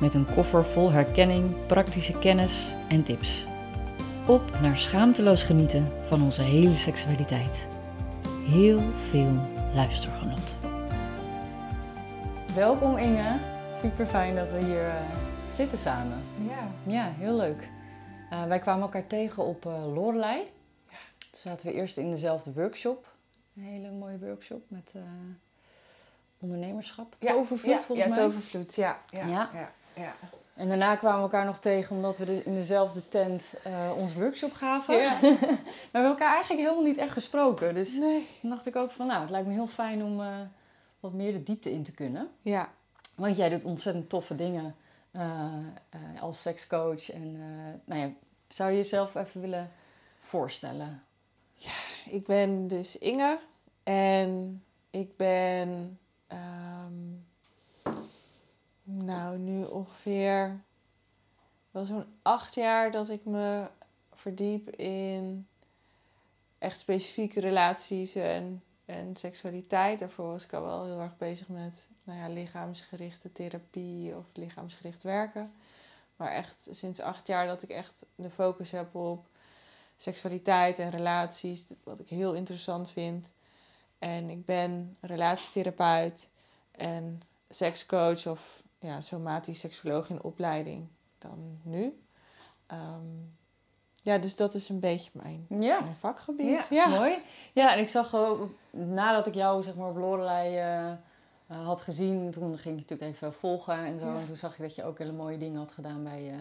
Met een koffer vol herkenning, praktische kennis en tips. Op naar schaamteloos genieten van onze hele seksualiteit. Heel veel luistergenot. Welkom Inge. Super fijn dat we hier uh, zitten samen. Ja. Ja, heel leuk. Uh, wij kwamen elkaar tegen op uh, Lorelei. Ja. Toen zaten we eerst in dezelfde workshop. Een hele mooie workshop met ondernemerschap. Ja. Tovervloed ja. volgens ja, mij. Tovervloed, ja. Ja. Ja. Ja. En daarna kwamen we elkaar nog tegen omdat we dus in dezelfde tent uh, ons workshop gaven. Ja. maar we hebben elkaar eigenlijk helemaal niet echt gesproken. Dus Nee. dan dacht ik ook van, nou, het lijkt me heel fijn om uh, wat meer de diepte in te kunnen. Ja. Want jij doet ontzettend toffe dingen uh, als sekscoach. En nou ja, zou je jezelf even willen voorstellen? Ja, ik ben dus Inge en ik ben... Um, nou, nu ongeveer wel zo'n acht jaar dat ik me verdiep in echt specifieke relaties en, en seksualiteit. Daarvoor was ik al wel heel erg bezig met nou ja, lichaamsgerichte therapie of lichaamsgericht werken. Maar echt sinds acht jaar dat ik echt de focus heb op seksualiteit en relaties, wat ik heel interessant vind. En ik ben relatietherapeut en sekscoach of ja, somatisch seksoloog in opleiding dan nu. Um, ja, dus dat is een beetje mijn, ja. mijn vakgebied. Ja, ja, mooi. Ja, en ik zag nadat ik jou zeg maar op Lorelei uh, uh, had gezien, toen ging je natuurlijk even volgen en zo. Ja. En toen zag je dat je ook hele mooie dingen had gedaan bij uh,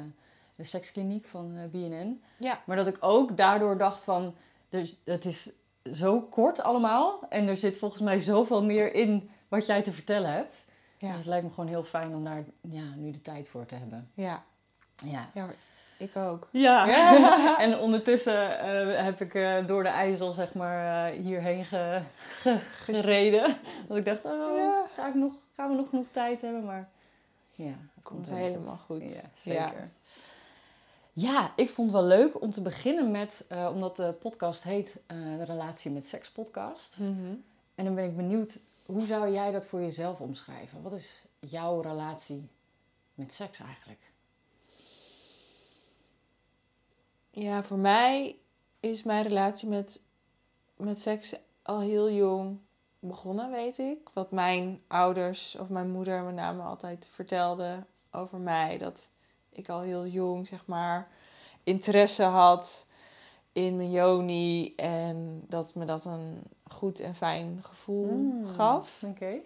de sekskliniek van BNN. Ja. Maar dat ik ook daardoor dacht van, dus, het is zo kort allemaal en er zit volgens mij zoveel meer in wat jij te vertellen hebt. Ja. Dus het lijkt me gewoon heel fijn om daar ja, nu de tijd voor te hebben. Ja. Ja, ja ik ook. Ja. ja. en ondertussen uh, heb ik uh, door de IJssel zeg maar uh, hierheen ge, ge, gereden. Dat ik dacht, oh, ja. ga ik nog, gaan we nog genoeg tijd hebben? Maar ja, het komt, komt helemaal goed. goed. Ja, zeker. Ja. ja. ik vond het wel leuk om te beginnen met, omdat de podcast heet de Relatie met Seks podcast. Mm -hmm. En dan ben ik benieuwd, hoe zou jij dat voor jezelf omschrijven? Wat is jouw relatie met seks eigenlijk? Ja, voor mij is mijn relatie met, met seks al heel jong begonnen, weet ik. Wat mijn ouders of mijn moeder met name altijd vertelden over mij. Dat ik al heel jong, zeg maar, interesse had in mijn joni. En dat me dat een goed en fijn gevoel mm, gaf. Oké. Okay.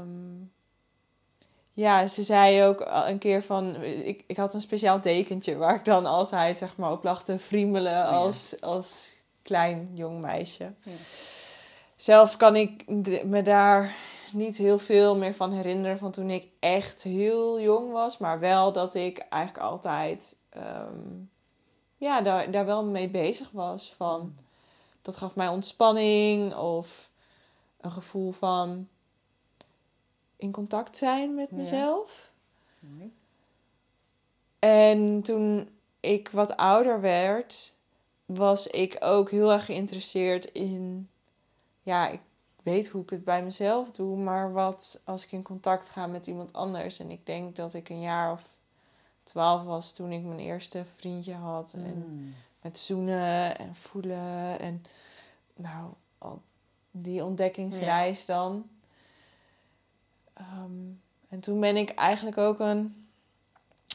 Um, ja, ze zei ook een keer van... Ik, ik had een speciaal dekentje waar ik dan altijd zeg maar, op lag te friemelen Oh, als, ja. als klein jong meisje. Ja. Zelf kan ik me daar niet heel veel meer van herinneren van toen ik echt heel jong was. Maar wel dat ik eigenlijk altijd um, ja, daar, daar wel mee bezig was. Van, dat gaf mij ontspanning of een gevoel van in contact zijn met mezelf. Ja. Nee. En toen ik wat ouder werd, was ik ook heel erg geïnteresseerd in, ja, ik weet hoe ik het bij mezelf doe, maar wat als ik in contact ga met iemand anders. En ik denk dat ik een jaar of twaalf was toen ik mijn eerste vriendje had. Mm. En met zoenen en voelen en nou, al die ontdekkingsreis ja. dan. Um, en toen ben ik eigenlijk ook een.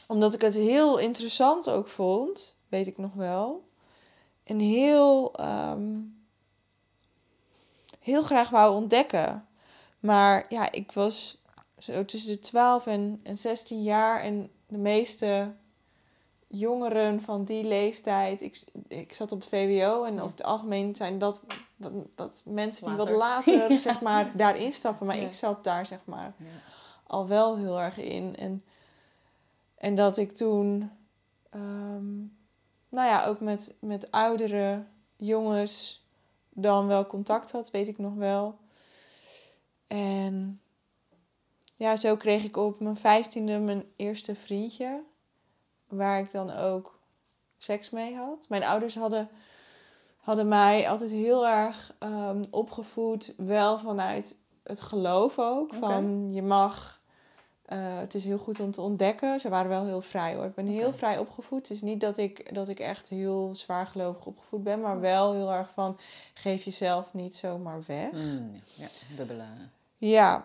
Omdat ik het heel interessant ook vond, weet ik nog wel. En heel. Um, heel graag wou ontdekken. Maar ja, ik was zo tussen de 12 en, en 16 jaar. En de meeste jongeren van die leeftijd. Ik, ik zat op VWO en over het algemeen zijn dat, dat, dat mensen die Later. wat later Ja. zeg maar, daarin stappen. Maar Ja. ik zat daar zeg maar Ja. al wel heel erg in. En, En dat ik toen, ehm, nou ja, ook met, met oudere jongens dan wel contact had, weet ik nog wel. En ja, zo kreeg ik op mijn vijftiende mijn eerste vriendje. Waar ik dan ook seks mee had. Mijn ouders hadden, hadden mij altijd heel erg ehm, opgevoed. Wel vanuit het geloof ook. Van je mag... Uh, het is heel goed om te ontdekken. Ze waren wel heel vrij hoor. Ik ben heel vrij opgevoed. Het is niet dat ik, dat ik echt heel zwaar gelovig opgevoed ben. Maar wel heel erg van... Geef jezelf niet zomaar weg. Mm, ja, dubbele... Ja,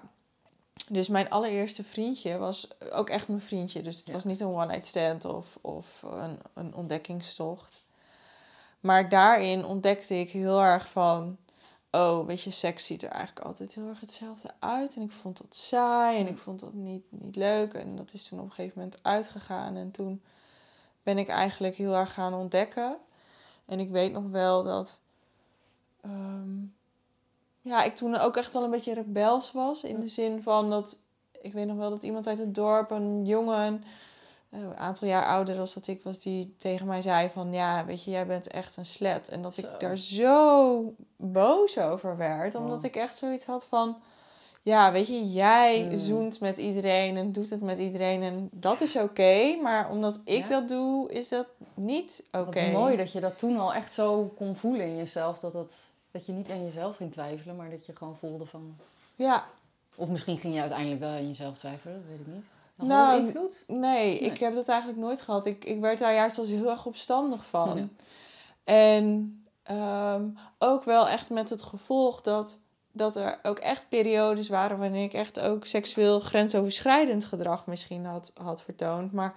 dus mijn allereerste vriendje was ook echt mijn vriendje. Dus het was niet een one-night stand of, of een, een ontdekkingstocht. Maar daarin ontdekte ik heel erg van... Oh, weet je, seks ziet er eigenlijk altijd heel erg hetzelfde uit. En ik vond dat saai en ik vond dat niet, niet leuk. En dat is toen op een gegeven moment uitgegaan. En toen ben ik eigenlijk heel erg gaan ontdekken. En ik weet nog wel dat... Ehm, ja, ik toen ook echt wel een beetje rebels was. In de zin van dat, ik weet nog wel dat iemand uit het dorp, een jongen, eh, een aantal jaar ouder als dat ik was, die tegen mij zei van, ja, weet je, jij bent echt een slet. En dat ik daar zo boos over werd, omdat ik echt zoiets had van, ja, weet je, jij hmm. zoent met iedereen en doet het met iedereen en dat is oké. maar omdat ik dat doe, is dat niet oké. Okay. mooi dat je dat toen al echt zo kon voelen in jezelf, dat dat dat je niet aan jezelf ging twijfelen, maar dat je gewoon voelde van... Ja. Of misschien ging je uiteindelijk wel aan jezelf twijfelen, dat weet ik niet. Had nou, invloed? Nee, ik heb dat eigenlijk nooit gehad. Ik, ik werd daar juist als heel erg opstandig van. En ehm, ook wel echt met het gevolg dat, dat er ook echt periodes waren waarin ik echt ook seksueel grensoverschrijdend gedrag misschien had, had vertoond. Maar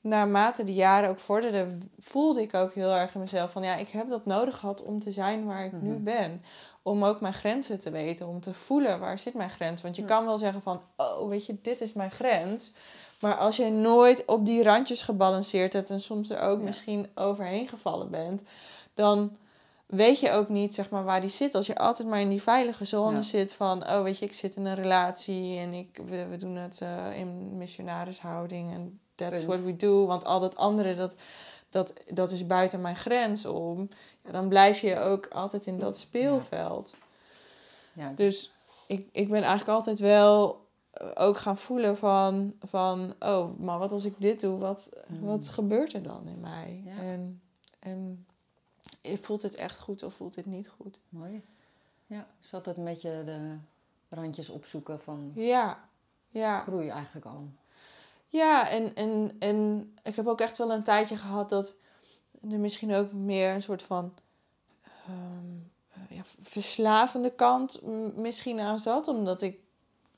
naarmate de jaren ook vorderden, voelde ik ook heel erg in mezelf van ja, ik heb dat nodig gehad om te zijn waar ik nu mhm. ben. Om ook mijn grenzen te weten, om te voelen waar zit mijn grens. Want je kan wel zeggen van, oh weet je, dit is mijn grens. Maar als je nooit op die randjes gebalanceerd hebt en soms er ook misschien overheen gevallen bent, dan weet je ook niet zeg maar, waar die zit. Als je altijd maar in die veilige zone zit van, oh weet je, ik zit in een relatie en ik, we, we doen het uh, in missionarishouding en that's what we do. Want al dat andere, dat, dat, dat is buiten mijn grens om. Ja, dan blijf je ook altijd in dat speelveld. Ja. ja. Dus ik, ik ben eigenlijk altijd wel eh, ook gaan voelen van, van oh, maar wat als ik dit doe, wat, mm. wat gebeurt er dan in mij? En, en voelt het echt goed of voelt het niet goed? Mooi. Ja, zat het een beetje de randjes opzoeken van ja, ja. groei eigenlijk al. Ja, en, en, en ik heb ook echt wel een tijdje gehad dat er misschien ook meer een soort van um, ja, verslavende kant misschien aan zat. Omdat ik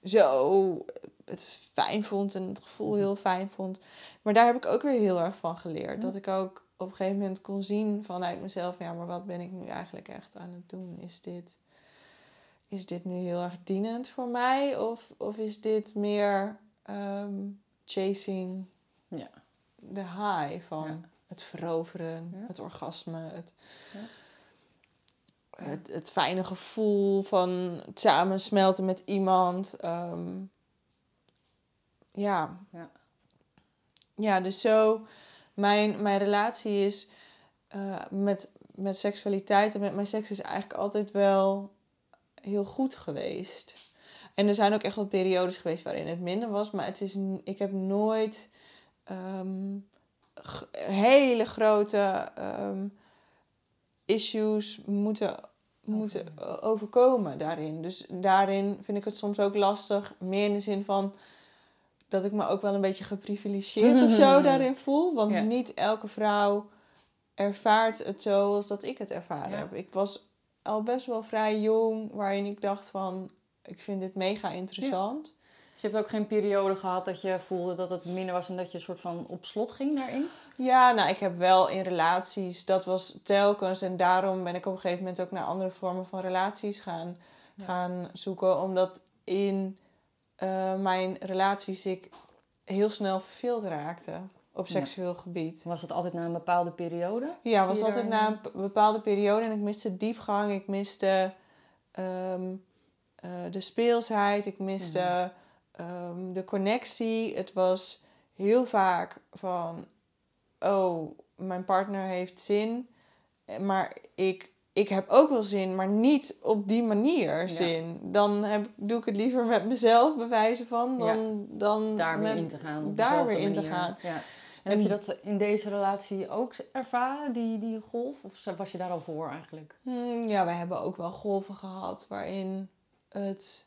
zo het fijn vond en het gevoel mhm. heel fijn vond. Maar daar heb ik ook weer heel erg van geleerd. Dat ik ook op een gegeven moment kon zien vanuit mezelf, ja, maar wat ben ik nu eigenlijk echt aan het doen? Is dit, is dit nu heel erg dienend voor mij? Of, of is dit meer ehm, chasing ja. de high van het veroveren, het orgasme, het, het, het, fijne gevoel van het samensmelten met iemand. Ehm, ja. ja. Ja, dus zo, mijn, mijn relatie is uh, met, met seksualiteit en met mijn seks is eigenlijk altijd wel heel goed geweest. En er zijn ook echt wel periodes geweest waarin het minder was. Maar het is, ik heb nooit ehm, hele grote um, issues moeten, moeten overkomen daarin. Dus daarin vind ik het soms ook lastig. Meer in de zin van dat ik me ook wel een beetje geprivilegeerd of zo daarin voel. Want niet elke vrouw ervaart het zo als dat ik het ervaren heb. Ik was al best wel vrij jong, waarin ik dacht van ik vind dit mega interessant. Dus je hebt ook geen periode gehad dat je voelde dat het minder was en dat je een soort van op slot ging daarin? Ja, nou, ik heb wel in relaties, dat was telkens. En daarom ben ik op een gegeven moment ook naar andere vormen van relaties gaan, gaan zoeken. Omdat in uh, mijn relaties ik heel snel verveeld raakte op seksueel gebied. Was dat altijd na een bepaalde periode? Ja, was altijd na een bepaalde periode. En ik miste diepgang, ik miste... Ehm, uh, de speelsheid, ik miste mhm. ehm, de connectie. Het was heel vaak van, oh, mijn partner heeft zin, maar ik, ik heb ook wel zin, maar niet op die manier zin. Dan heb, doe ik het liever met mezelf bewijzen van, dan, dan daar weer in te gaan. daar weer in te gaan. Ja. En heb je dat in deze relatie ook ervaren, die, die golf? Of was je daar al voor eigenlijk? Hmm, ja, we hebben ook wel golven gehad waarin het,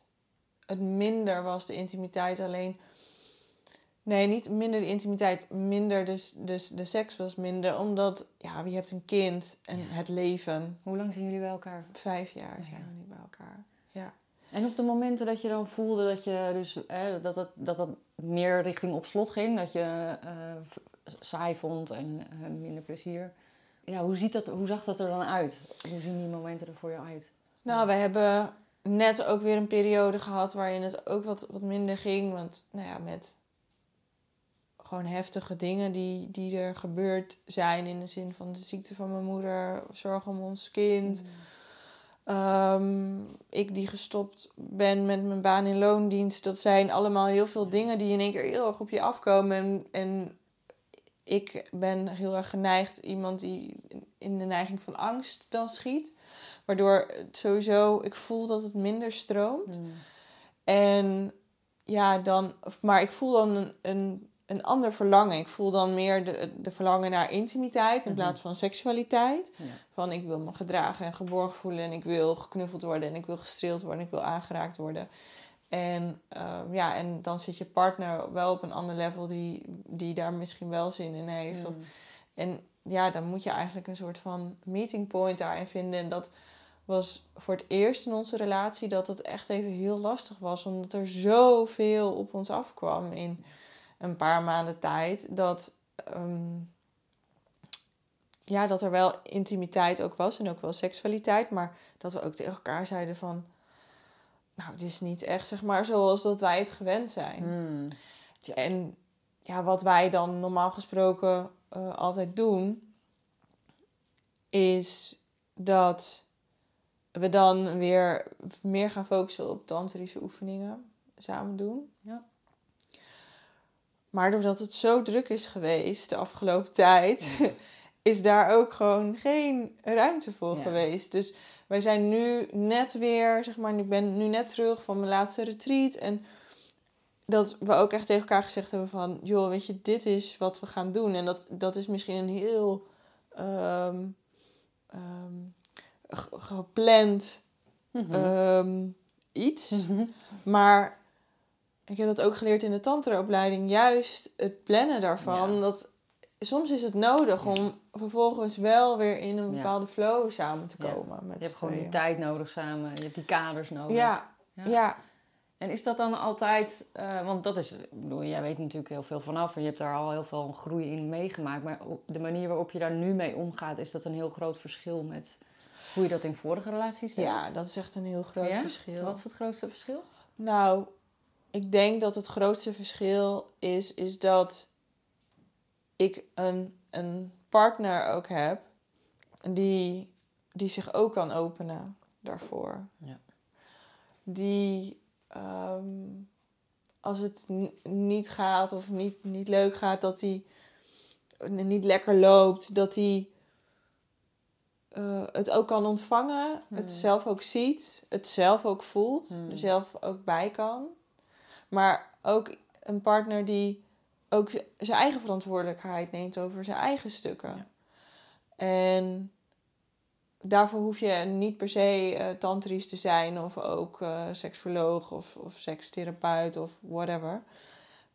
het minder was, de intimiteit. Alleen, nee, niet minder de intimiteit, minder dus, dus de seks was minder. Omdat, ja, je hebt een kind en het leven. Hoe lang zijn jullie bij elkaar? Vijf jaar zijn Ja. we nu bij elkaar. Ja. En op de momenten dat je dan voelde dat je dus hè, dat, het, dat het meer richting op slot ging, dat je eh, saai vond en eh, minder plezier. Ja, hoe, ziet dat, hoe zag dat er dan uit? Hoe zien die momenten er voor jou uit? Nou, we hebben net ook weer een periode gehad waarin het ook wat, wat minder ging. Want, nou ja, met gewoon heftige dingen die, die er gebeurd zijn. In de zin van de ziekte van mijn moeder, zorg om ons kind. Ehm, ik die gestopt ben met mijn baan in loondienst. Dat zijn allemaal heel veel dingen die in één keer heel erg op je afkomen. En, en ik ben heel erg geneigd, iemand die in de neiging van angst dan schiet. Waardoor het sowieso, ik voel dat het minder stroomt. Mm. En ja, dan, maar ik voel dan een, een, een ander verlangen. Ik voel dan meer de, de verlangen naar intimiteit in Mhm. plaats van seksualiteit. Ja. Van ik wil me gedragen en geborgen voelen en ik wil geknuffeld worden en ik wil gestreeld worden en ik wil aangeraakt worden. En, ehm, ja, en dan zit je partner wel op een ander level die, die daar misschien wel zin in heeft. Of, Mm. en ja, dan moet je eigenlijk een soort van meeting point daarin vinden. En dat was voor het eerst in onze relatie dat het echt even heel lastig was. Omdat er zoveel op ons afkwam in een paar maanden tijd. Dat, ehm, ja, dat er wel intimiteit ook was en ook wel seksualiteit. Maar dat we ook tegen elkaar zeiden van... Nou, dit is niet echt zeg maar zoals dat wij het gewend zijn. Mm. En ja, wat wij dan normaal gesproken eh, altijd doen, is dat we dan weer meer gaan focussen op tantrische oefeningen samen doen. Ja. Maar doordat het zo druk is geweest de afgelopen tijd, is daar ook gewoon geen ruimte voor Ja. geweest. Dus wij zijn nu net weer, zeg maar, ik ben nu net terug van mijn laatste retreat. En dat we ook echt tegen elkaar gezegd hebben van... joh, weet je, dit is wat we gaan doen. En dat, dat is misschien een heel ehm, ehm, ge- gepland Mhm. ehm, iets. Mhm. Maar ik heb dat ook geleerd in de tantraopleiding. Juist het plannen daarvan. Ja. Dat, soms is het nodig om vervolgens wel weer in een bepaalde flow samen te komen. Met Je hebt gewoon die tijd nodig samen, je hebt die kaders nodig. Ja, Ja. En is dat dan altijd, eh, want dat is, ik bedoel, jij weet natuurlijk heel veel vanaf en je hebt daar al heel veel groei in meegemaakt, maar op de manier waarop je daar nu mee omgaat, is dat een heel groot verschil met hoe je dat in vorige relaties deed? ja, dat is echt een heel groot Ja? verschil. Wat is het grootste verschil? Nou, ik denk dat het grootste verschil is, is dat ik een, een partner ook heb die, die zich ook kan openen daarvoor. Ja. Die ehm, als het niet gaat of niet, niet leuk gaat, dat hij niet lekker loopt, dat hij eh, het ook kan ontvangen, Hmm. het zelf ook ziet, het zelf ook voelt, Hmm. er zelf ook bij kan. Maar ook een partner die ook zijn eigen verantwoordelijkheid neemt over zijn eigen stukken. Ja. En daarvoor hoef je niet per se eh tantrisch te zijn of ook seksoloog of, of sekstherapeut of whatever.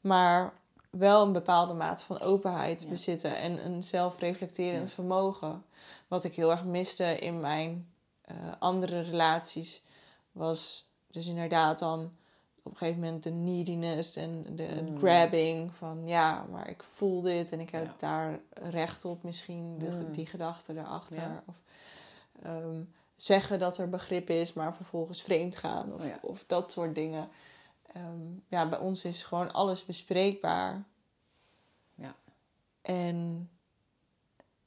Maar wel een bepaalde mate van openheid Ja. bezitten en een zelfreflecterend Ja. vermogen. Wat ik heel erg miste in mijn eh, andere relaties was dus inderdaad dan op een gegeven moment de neediness en de Mm. grabbing van ja, maar ik voel dit en ik heb Ja. daar recht op misschien, de, Mm. die gedachte daarachter. Ja. Of ehm, zeggen dat er begrip is, maar vervolgens vreemd gaan of, Oh ja. of dat soort dingen. Ehm, ja, bij ons is gewoon alles bespreekbaar. Ja. En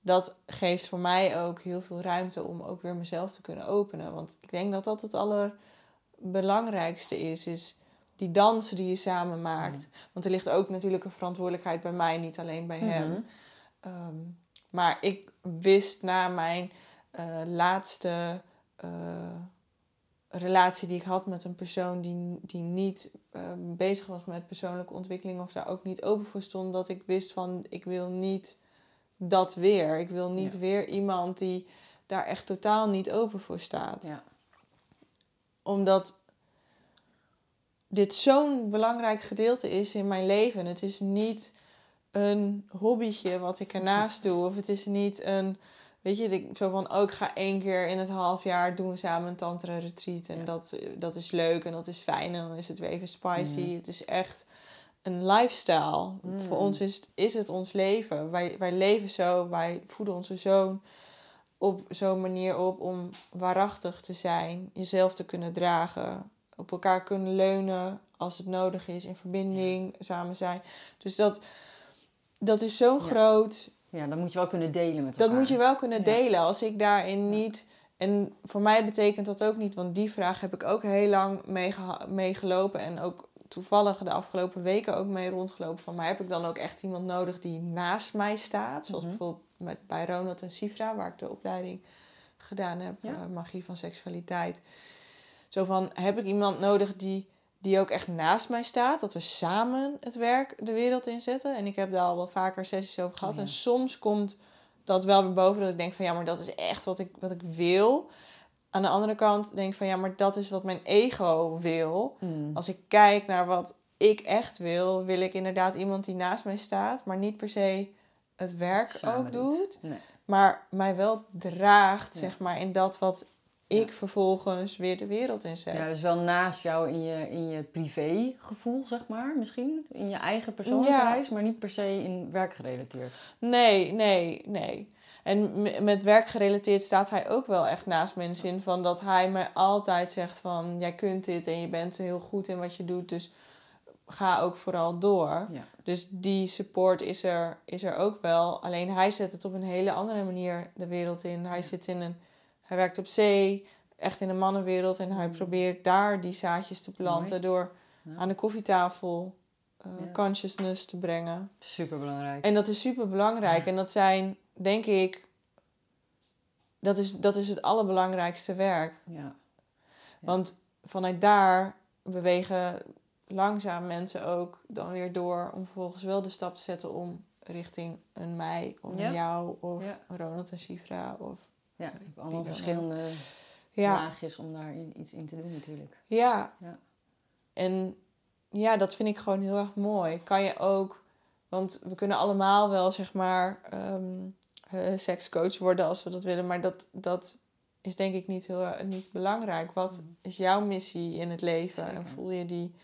dat geeft voor mij ook heel veel ruimte om ook weer mezelf te kunnen openen. Want ik denk dat dat het allerbelangrijkste is. Is die dansen die je samen maakt. Want er ligt ook natuurlijk een verantwoordelijkheid bij mij, niet alleen bij hem. Mhm. Ehm, maar ik wist na mijn eh, laatste eh, relatie die ik had met een persoon die, die niet eh, bezig was met persoonlijke ontwikkeling of daar ook niet open voor stond, dat ik wist van ik wil niet dat weer. Ik wil niet Ja. weer iemand die daar echt totaal niet open voor staat. Ja. Omdat dit zo'n belangrijk gedeelte is in mijn leven. Het is niet een hobbytje wat ik ernaast doe. Of het is niet een, weet je, ik- zo van, oh, ik ga één keer in het half jaar doen samen een tantra retreat. En Ja. dat, dat is leuk en dat is fijn en dan is het weer even spicy. Mhm. Het is echt een lifestyle. Mm. Voor ons is, het- is het ons leven. Wij, wij leven zo, wij voeden onze zoon op zo'n manier op om waarachtig te zijn, jezelf te kunnen dragen, op elkaar kunnen leunen als het nodig is, in verbinding samen zijn. Dus dat, dat is zo groot. ja, dat moet je wel kunnen delen met Dat elkaar. moet je wel kunnen delen. Als ik daarin niet. En voor mij betekent dat ook niet, want die vraag heb ik ook heel lang meegelopen. En ook toevallig de afgelopen weken ook mee rondgelopen. Van, maar heb ik dan ook echt iemand nodig die naast mij staat? Zoals Mhm. bijvoorbeeld met, bij Ronald en Sifra, waar ik de opleiding gedaan heb, Ja. eh, magie van seksualiteit. Zo van, heb ik iemand nodig die, die ook echt naast mij staat? Dat we samen het werk de wereld inzetten. En ik heb daar al wel vaker sessies over gehad. Ja. En soms komt dat wel weer boven dat ik denk van ja, maar dat is echt wat ik, wat ik wil. Aan de andere kant denk ik van ja, maar dat is wat mijn ego wil. Mm. Als ik kijk naar wat ik echt wil, wil ik inderdaad iemand die naast mij staat, maar niet per se het werk Samen ook doet, Nee. maar mij wel draagt, Ja. zeg maar, in dat wat ik vervolgens weer de wereld inzet. Ja, dus wel naast jou in je, in je privégevoel, zeg maar, misschien. In je eigen persoonlijke Ja. reis, maar niet per se in werkgerelateerd. Nee, nee, nee. En met werk gerelateerd staat hij ook wel echt naast me in de zin van dat hij me altijd zegt van jij kunt dit en je bent heel goed in wat je doet, dus ga ook vooral door. Ja. Dus die support is er, is er ook wel. Alleen hij zet het op een hele andere manier de wereld in. Hij zit in een, hij werkt op zee, echt in een mannenwereld en hij Mm. probeert daar die zaadjes te planten Mooi. door Ja. aan de koffietafel eh, Ja. consciousness te brengen. Super belangrijk. En dat is super belangrijk. En dat zijn, denk ik, dat is, dat is het allerbelangrijkste werk. Ja. Want vanuit daar bewegen langzaam mensen ook dan weer door om vervolgens wel de stap te zetten om richting een mij of een jou of Ronald en Sifra. Of, Ja, hebt allemaal dan verschillende ja, laagjes om daar iets in te doen natuurlijk. ja. Ja. En ja, dat vind ik gewoon heel erg mooi. Kan je ook, want we kunnen allemaal wel zeg maar ehm, eh, sekscoach worden als we dat willen, maar dat, dat is denk ik niet heel eh, niet belangrijk. Wat Mm. is jouw missie in het leven? En voel je die,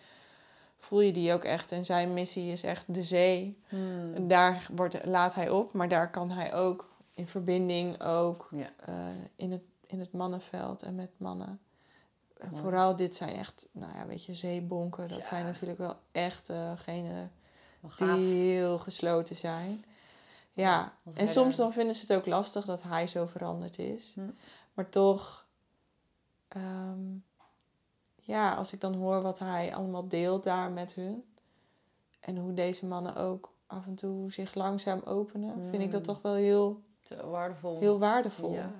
voel je die ook echt? En zijn missie is echt de zee. Hmm. En daar wordt, laat hij op, maar daar kan hij ook in verbinding ook Ja. eh, in, het, in het mannenveld en met mannen. En Mooi. vooral dit zijn echt, nou ja, weet je, zeebonken. Dat Ja. zijn natuurlijk wel echt Wel die heel gesloten zijn. Ja, en soms dan vinden ze het ook lastig dat hij zo veranderd is. Hm. Maar toch, ehm, ja, als ik dan hoor wat hij allemaal deelt daar met hun. En hoe deze mannen ook af en toe zich langzaam openen, vind ik dat Mm. toch wel heel, Zo waardevol. heel waardevol. Ja.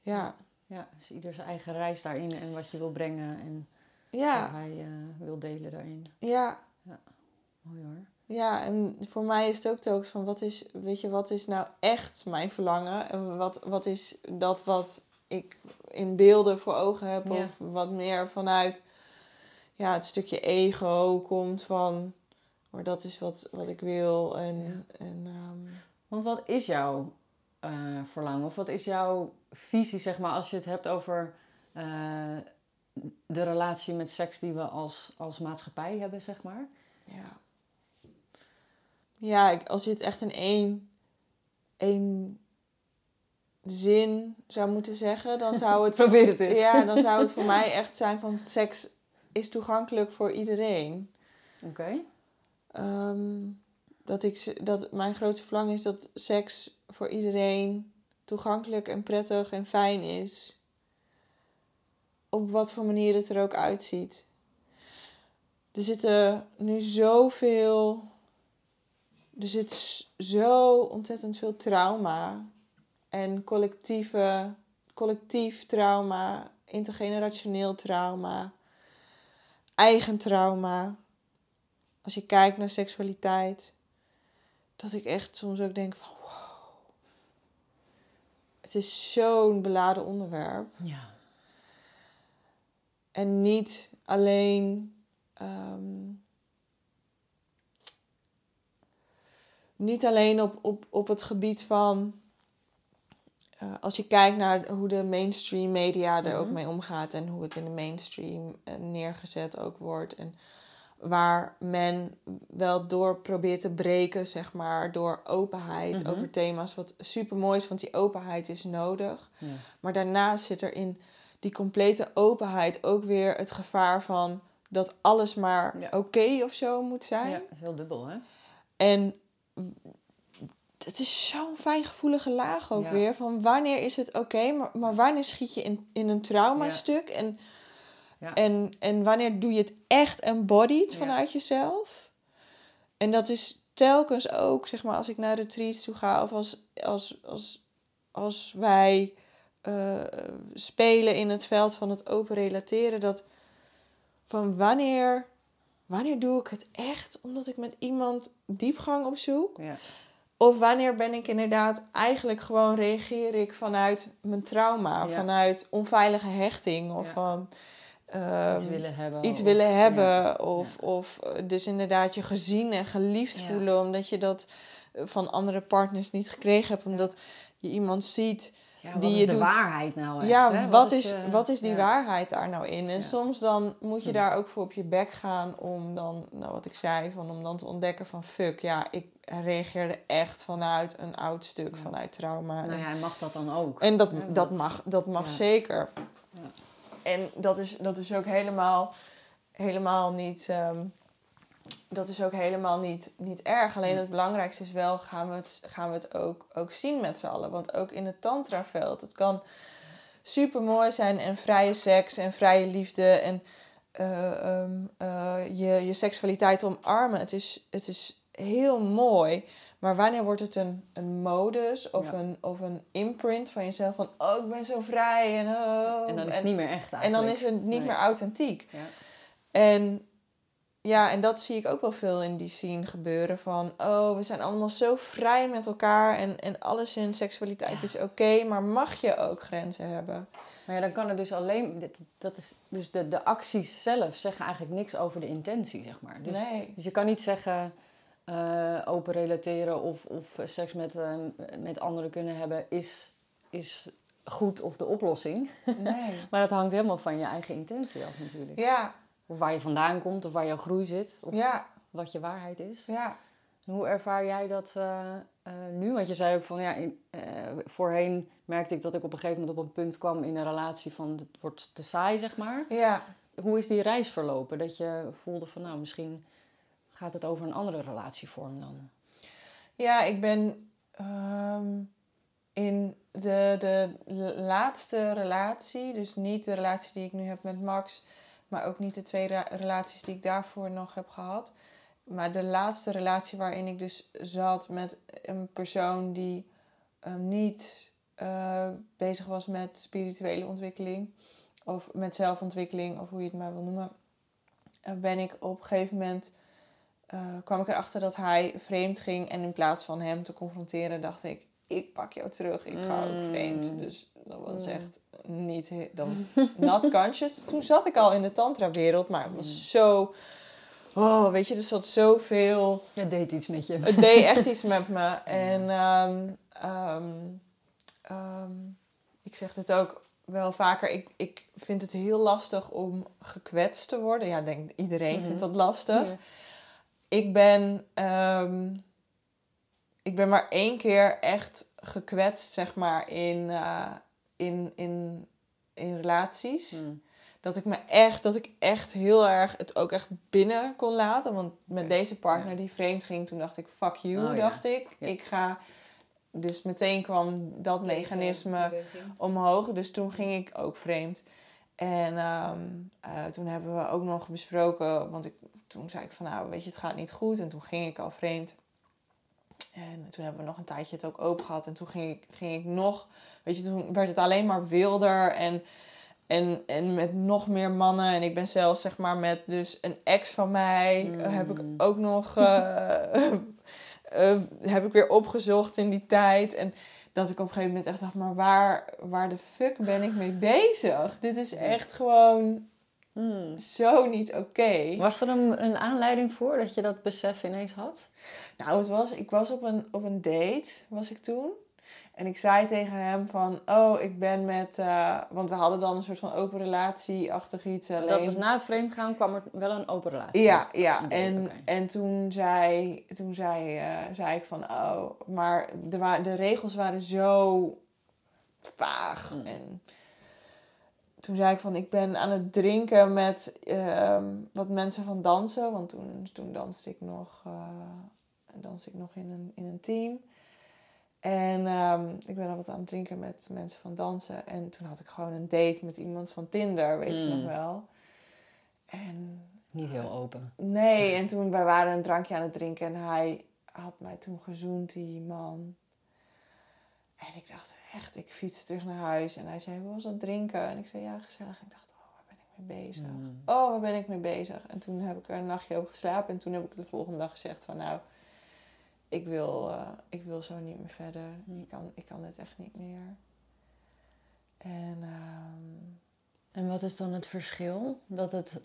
Ja, ja, dus ieder zijn eigen reis daarin en wat je wil brengen en wat ja, hij eh, wil delen daarin. ja. Mooi hoor. Ja, en voor mij is het ook telkens van wat is, weet je, wat is nou echt mijn verlangen? En wat, wat is dat wat ik in beelden voor ogen heb? Ja. Of wat meer vanuit ja, het stukje ego komt van, maar dat is wat, wat ik wil. En, en ehm, Want wat is jouw eh, verlangen? Of wat is jouw visie, zeg maar, als je het hebt over eh, de relatie met seks die we als, als maatschappij hebben, zeg maar? ja. Ja, als je het echt in één, één zin zou moeten zeggen, dan zou het Probeer het eens. Ja, dan zou het voor mij echt zijn van seks is toegankelijk voor iedereen. Oké. Ehm, dat, ik, dat mijn grootste verlangen is dat seks voor iedereen toegankelijk en prettig en fijn is. Op wat voor manier het er ook uitziet. er zitten nu zoveel. Er zit zo ontzettend veel trauma. En collectieve, collectief trauma, intergenerationeel trauma, eigen trauma. Als je kijkt naar seksualiteit, dat ik echt soms ook denk van wow. Het is zo'n beladen onderwerp. Ja. En niet alleen. ehm, niet alleen op, op, op het gebied van. eh, als je kijkt naar hoe de mainstream media er ook Mhm. mee omgaat en hoe het in de mainstream eh, neergezet ook wordt. En waar men wel door probeert te breken, zeg maar, door openheid Mhm. over thema's. Wat super mooi is, want die openheid is nodig. Ja. Maar daarnaast zit er in die complete openheid ook weer het gevaar van dat alles maar Ja. oké of zo moet zijn. ja, dat is heel dubbel, hè? En het is zo'n fijngevoelige laag ook Ja. weer. Van wanneer is het oké, maar, maar wanneer schiet je in, in een traumastuk? En, Ja. en, en wanneer doe je het echt embodied Ja. vanuit jezelf? En dat is telkens ook, zeg maar, als ik naar retreats toe ga... of als, als, als, als wij eh, spelen in het veld van het open relateren... dat van wanneer, wanneer doe ik het echt omdat ik met iemand diepgang opzoek... Ja. Of wanneer ben ik inderdaad eigenlijk gewoon reageer ik vanuit mijn trauma, Ja. vanuit onveilige hechting of Ja. van ehm, Iets willen hebben. iets of- willen hebben ja. of, of eh, dus inderdaad je gezien en geliefd Ja. voelen omdat je dat eh, van andere partners niet gekregen hebt, omdat je iemand ziet. Die is je de doet- waarheid nou echt, ja, hè? wat, is, je- wat is die waarheid daar nou in? En soms dan moet je Hm. daar ook voor op je bek gaan om dan, nou wat ik zei, van om dan te ontdekken van fuck, ja, ik reageerde echt vanuit een oud stuk, vanuit trauma. Nou ja, en mag dat dan ook? en dat, dat mag, dat mag ja. zeker. En dat is, dat is ook helemaal, helemaal niet. ehm, dat is ook helemaal niet, niet erg. Alleen Ja. het belangrijkste is wel, gaan we het, gaan we het ook, ook zien met z'n allen. Want ook in het tantraveld, het kan super mooi zijn en vrije seks en vrije liefde en eh, ehm, eh, je, je seksualiteit omarmen. Het is, het is heel mooi. Maar wanneer wordt het een, een modus of, Ja. een, of een imprint van jezelf van oh, ik ben zo vrij en oh. En dan is het niet meer echt eigenlijk. en dan is het niet Nee. meer authentiek. Ja. En ja, en dat zie ik ook wel veel in die scene gebeuren. Van, oh, we zijn allemaal zo vrij met elkaar en, en alles in seksualiteit Ja. is oké, maar mag je ook grenzen hebben? Maar ja, dan kan het dus alleen... Dat is, dus de, de acties zelf zeggen eigenlijk niks over de intentie, zeg maar. Dus, nee. dus je kan niet zeggen... eh, open relateren of, of seks met, eh, met anderen kunnen hebben is, is goed of de oplossing. Nee. Maar dat hangt helemaal van je eigen intentie af natuurlijk. Ja, Of waar je vandaan komt, of waar jouw groei zit, of ja, wat je waarheid is. ja. En hoe ervaar jij dat eh, eh, nu? Want je zei ook van ja, in, voorheen merkte ik dat ik op een gegeven moment op een punt kwam in een relatie van het wordt te saai, zeg maar. Ja, Hoe is die reis verlopen? Dat je voelde van nou, misschien gaat het over een andere relatievorm dan. ja ik ben ehm, in de, de laatste relatie, dus niet de relatie die ik nu heb met Max, maar ook niet de twee relaties die ik daarvoor nog heb gehad. Maar de laatste relatie waarin ik dus zat met een persoon die ehm, niet eh, bezig was met spirituele ontwikkeling of met zelfontwikkeling of hoe je het maar wil noemen, eh, ben ik op een gegeven moment eh, kwam ik erachter dat hij vreemd ging en in plaats van hem te confronteren dacht ik ik pak jou terug, ik ga ook Mm. vreemd. Dus dat was Mm. echt niet, dat was not conscious. Toen zat ik al in de tantra wereld, maar het Mm. was zo, oh weet je, er zat zoveel Het deed iets met je. het deed echt iets met me. En ehm, ehm, ehm, ik zeg het ook wel vaker. Ik, ik vind het heel lastig om gekwetst te worden. Ja, ik denk iedereen Mhm. vindt dat lastig. Ik ben, ehm, ik ben maar één keer echt gekwetst, zeg maar, in, eh, in, in, in relaties. Mm. Dat ik me echt, dat ik echt heel erg het ook echt binnen kon laten. Want met deze partner die vreemd ging, toen dacht ik, fuck you, Oh, ja. dacht ik. Ja. Ik ga, dus meteen kwam dat mechanisme Beweging. omhoog. Dus toen ging ik ook vreemd. En ehm, eh, toen hebben we ook nog besproken, want ik, toen zei ik van nou, weet je, het gaat niet goed. En toen ging ik al vreemd. En toen hebben we nog een tijdje het ook open gehad. En toen ging ik, ging ik nog, weet je, toen werd het alleen maar wilder. En, en, en met nog meer mannen. En ik ben zelfs, zeg maar, met dus een ex van mij. Mm. Heb ik ook nog, eh, eh, heb ik weer opgezocht in die tijd. En dat ik op een gegeven moment echt dacht, maar waar, waar de fuck ben ik mee bezig? Dit is echt gewoon Hmm. zo niet oké. Was er een, een aanleiding voor dat je dat besef ineens had? Nou, het was, ik was op een, op een date, was ik toen. En ik zei tegen hem van, oh, ik ben met... eh, want we hadden dan een soort van open relatie-achtig iets. Alleen... Dat was na het vreemdgaan kwam er wel een open relatie. Ja, ja. En, en toen, zei, toen zei, eh, zei ik van, oh, maar de, de regels waren zo vaag. Mm. En toen zei ik van, ik ben aan het drinken met ehm, wat mensen van dansen. Want toen, toen danste ik nog, eh, danste ik nog in, een, in een team. En ehm, ik ben al wat aan het drinken met mensen van dansen. En toen had ik gewoon een date met iemand van Tinder, weet ik Mm. nog wel. En Niet heel open. Nee, en toen wij waren een drankje aan het drinken en hij had mij toen gezoend, die man. En ik dacht echt, ik fietste terug naar huis en hij zei, hoe was dat drinken? En ik zei, ja, gezellig. En ik dacht, oh, waar ben ik mee bezig? Mm. Oh, waar ben ik mee bezig? En toen heb ik er een nachtje over geslapen en toen heb ik de volgende dag gezegd van, nou, ik wil, eh, ik wil zo niet meer verder. Mm. Ik, kan, ik kan dit echt niet meer. En ehm, En wat is dan het verschil? Dat het...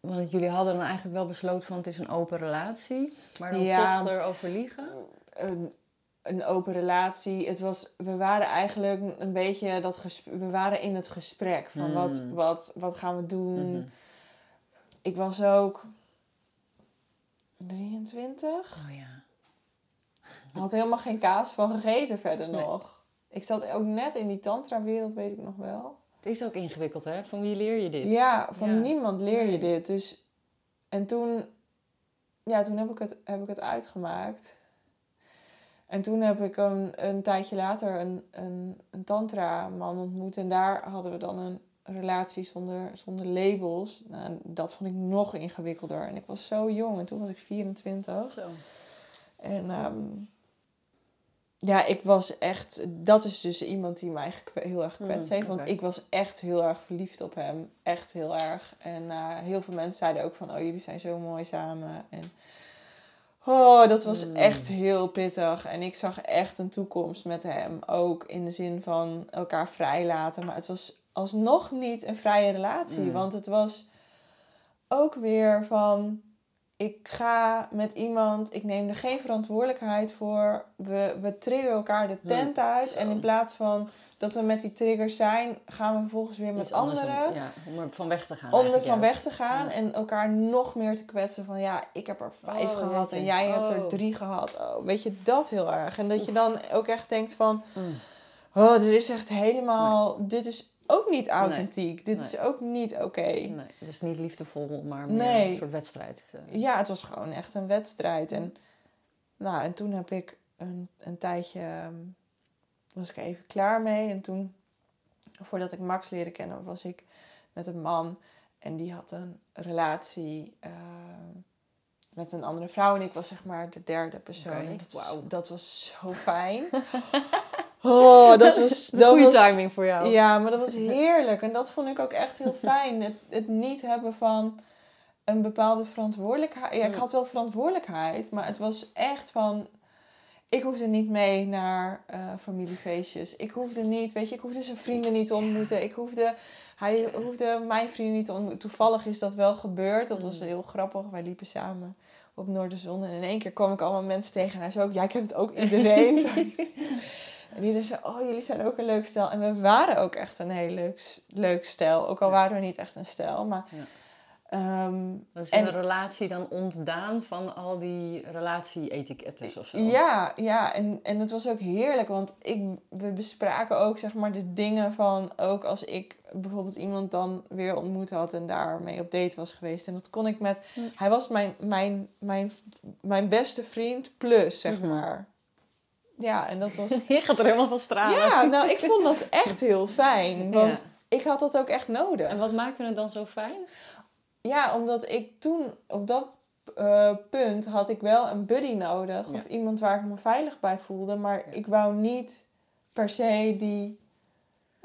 Want jullie hadden dan eigenlijk wel besloten van het is een open relatie. Maar dan Ja. toch erover liegen? Een, open relatie. Het was, we waren eigenlijk een beetje dat gesprek, we waren in het gesprek van Mm. wat, wat, wat gaan we doen. Mhm. Ik was ook 23. Oh ja. Had helemaal geen kaas van gegeten verder Nee. nog. Ik zat ook net in die tantra-wereld, weet ik nog wel. Het is ook ingewikkeld, hè? Van wie leer je dit? Ja, van Ja. niemand leer je dit. Dus, en toen, ja, toen heb ik het, heb ik het uitgemaakt. En toen heb ik een, een tijdje later een, een, een tantra-man ontmoet. En daar hadden we dan een relatie zonder, zonder labels. Nou, dat vond ik nog ingewikkelder. En ik was zo jong. En toen was ik 24. Zo. En ehm, ja, ik was echt... Dat is dus iemand die mij heel erg gekwetst Mm, heeft. Want ik was echt heel erg verliefd op hem. Echt heel erg. En eh, heel veel mensen zeiden ook van... Oh, jullie zijn zo mooi samen. En oh, dat was Mm. echt heel pittig. En ik zag echt een toekomst met hem. Ook in de zin van elkaar vrijlaten. Maar het was alsnog niet een vrije relatie. Mm. Want het was ook weer van ik ga met iemand, ik neem er geen verantwoordelijkheid voor. We, we triggeren elkaar de tent uit. zo. En in plaats van dat we met die triggers zijn, gaan we vervolgens weer met anderen. om- ja, om er van weg te gaan. Om er van juist. weg te gaan Ja. en elkaar nog meer te kwetsen van ja, ik heb er vijf Oh, gehad en jij hebt er Oh. drie gehad. Oh, weet je dat heel erg? En dat je dan ook echt denkt van, Mm. oh, dit is echt helemaal, dit is ook niet authentiek. Dit Nee. is ook niet oké. Nee, dus niet liefdevol, maar meer Nee. een soort wedstrijd. eh. Ja, het was gewoon echt een wedstrijd. En, nou, en toen heb ik een, een tijdje, ehm, was ik even klaar mee. En toen, voordat ik Max leerde kennen, was ik met een man. En die had een relatie ehm, met een andere vrouw. En ik was zeg maar de derde persoon. En dat, was, wauw. dat was zo fijn. Oh, dat was... Dat goede was, timing voor jou. ja, maar dat was heerlijk. En dat vond ik ook echt heel fijn. Het, het niet hebben van een bepaalde verantwoordelijkheid. Ja, ik Mm. had wel verantwoordelijkheid, maar het was echt van... Ik hoefde niet mee naar eh, familiefeestjes. Ik hoefde niet, weet je, ik hoefde zijn vrienden niet te ontmoeten. Ik hoefde, hij hoefde mijn vrienden niet te ontmoeten. Toevallig is dat wel gebeurd. Dat was Mm. heel grappig. Wij liepen samen op Noorderzon. En in één keer kwam ik allemaal mensen tegen. En hij zei ook, jij kent ook iedereen. En iedereen zei, oh, jullie zijn ook een leuk stel. En we waren ook echt een heel leuk, leuk stel. Ook al Ja. waren we niet echt een stel. Maar, Ja. ehm, Dat is En- een relatie dan ontdaan van al die relatie-etikettes of zo. ja, ja en, en het was ook heerlijk. Want ik, we bespraken ook zeg maar de dingen van... Ook als ik bijvoorbeeld iemand dan weer ontmoet had... en daarmee op date was geweest. En dat kon ik met... Hij was mijn, mijn, mijn, mijn beste vriend plus, zeg Mhm. maar. Ja, en dat was... Je gaat er helemaal van stralen. Ja, nou, ik vond dat echt heel fijn. Want Ja. ik had dat ook echt nodig. En wat maakte het dan zo fijn? Ja, omdat ik toen op dat eh, punt had ik wel een buddy nodig. Ja. Of iemand waar ik me veilig bij voelde. Maar Ja. ik wou niet per se die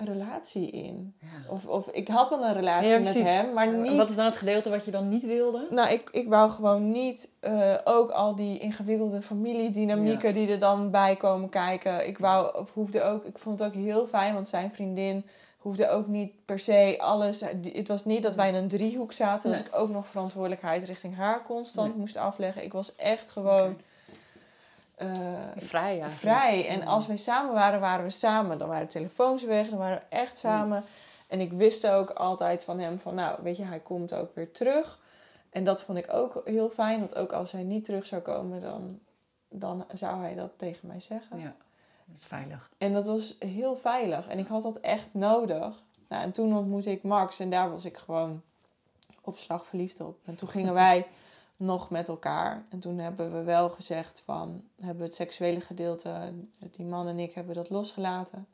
relatie in. Ja. Of, of ik had wel een relatie Ja, met hem, maar niet... Wat is dan het gedeelte wat je dan niet wilde? Nou, ik, ik wou gewoon niet eh, ook al die ingewikkelde familiedynamieken die er dan bij komen kijken. Ik wou, of hoefde ook, ik vond het ook heel fijn, want zijn vriendin hoefde ook niet per se alles. Het was niet dat wij in een driehoek zaten, Nee. dat ik ook nog verantwoordelijkheid richting haar constant Nee. moest afleggen. Ik was echt gewoon. Eh, Vrij eigenlijk. vrij. En Ja. als wij samen waren, waren we samen. Dan waren de telefoons weg, dan waren we echt samen. En ik wist ook altijd van hem van, nou, weet je, hij komt ook weer terug. En dat vond ik ook heel fijn, want ook als hij niet terug zou komen, dan, dan zou hij dat tegen mij zeggen. Ja, dat is veilig. En dat was heel veilig. En ik had dat echt nodig. Nou, en toen ontmoette ik Max en daar was ik gewoon op slag verliefd op. En toen gingen wij nog met elkaar. En toen hebben we wel gezegd van, hebben we het seksuele gedeelte, die man en ik hebben dat losgelaten.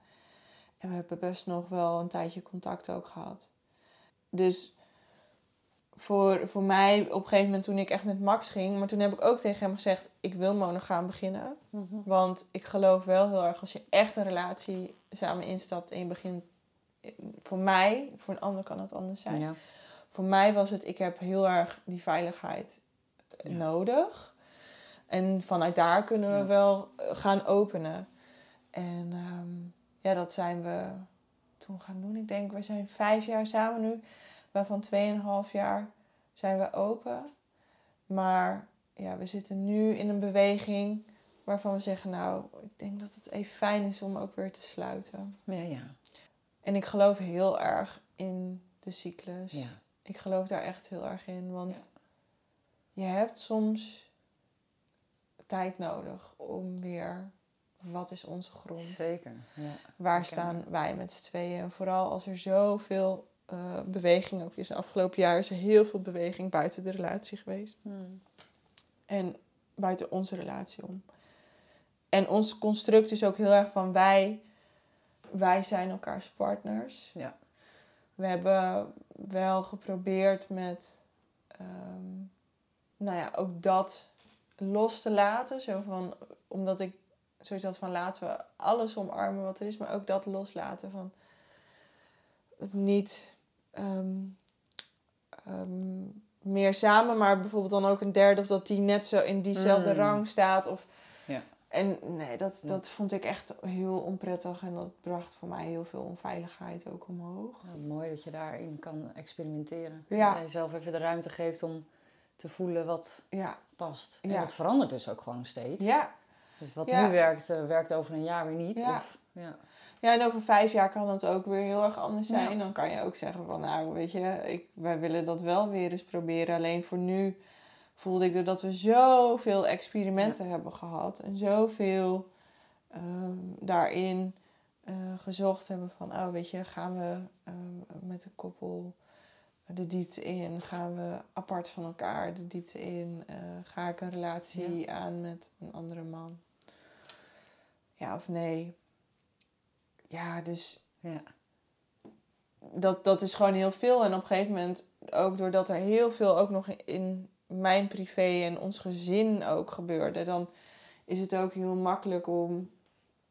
En we hebben best nog wel een tijdje contact ook gehad. Dus voor, voor mij op een gegeven moment toen ik echt met Max ging, maar toen heb ik ook tegen hem gezegd, ik wil monogaam beginnen. Want ik geloof wel heel erg als je echt een relatie samen instapt en je begint. Voor mij, voor een ander kan het anders zijn. Ja. Voor mij was het, ik heb heel erg die veiligheid Ja. nodig. En vanuit daar kunnen we wel eh, gaan openen. En ehm, ja, dat zijn we toen gaan doen. Ik denk, we zijn vijf jaar samen nu. Waarvan tweeënhalf jaar zijn we open. Maar ja, we zitten nu in een beweging waarvan we zeggen, nou, ik denk dat het even fijn is om ook weer te sluiten. Ja, ja. En ik geloof heel erg in de cyclus. ja. Ik geloof daar echt heel erg in. Want je hebt soms tijd nodig om weer... Wat is onze grond? Zeker. Ja. Waar staan wij met z'n tweeën? En vooral als er zoveel eh, beweging ook is. De afgelopen jaar is er heel veel beweging buiten de relatie geweest. Hmm. En buiten onze relatie om. En ons construct is ook heel erg van wij, wij zijn elkaars partners. Ja. We hebben wel geprobeerd met, ehm, nou ja, ook dat los te laten. Zo van, omdat ik zoiets had van laten we alles omarmen wat er is, maar ook dat loslaten van het niet ehm, ehm, meer samen, maar bijvoorbeeld dan ook een derde of dat die net zo in diezelfde Mm. rang staat. Of, Ja. En nee, dat, dat vond ik echt heel onprettig en dat bracht voor mij heel veel onveiligheid ook omhoog. Ja, mooi dat je daarin kan experimenteren. Ja. Dat je jezelf even de ruimte geeft om te voelen wat Ja, past. En Ja. dat verandert dus ook gewoon steeds. ja. Dus wat nu werkt, eh, werkt over een jaar weer niet. Ja. Of, ja. Ja, en over vijf jaar kan het ook weer heel erg anders zijn. Dan kan je ook zeggen van, nou, weet je, ik, wij willen dat wel weer eens proberen. Alleen voor nu voelde ik dat we zoveel experimenten hebben gehad. En zoveel ehm, daarin eh, gezocht hebben van, oh, weet je, gaan we ehm, met een koppel de diepte in? Gaan we apart van elkaar de diepte in? Eh, ga ik een relatie aan met een andere man? Ja of nee? Ja, dus Ja. dat, dat is gewoon heel veel. En op een gegeven moment, ook doordat er heel veel ook nog in mijn privé en ons gezin ook gebeurde, dan is het ook heel makkelijk om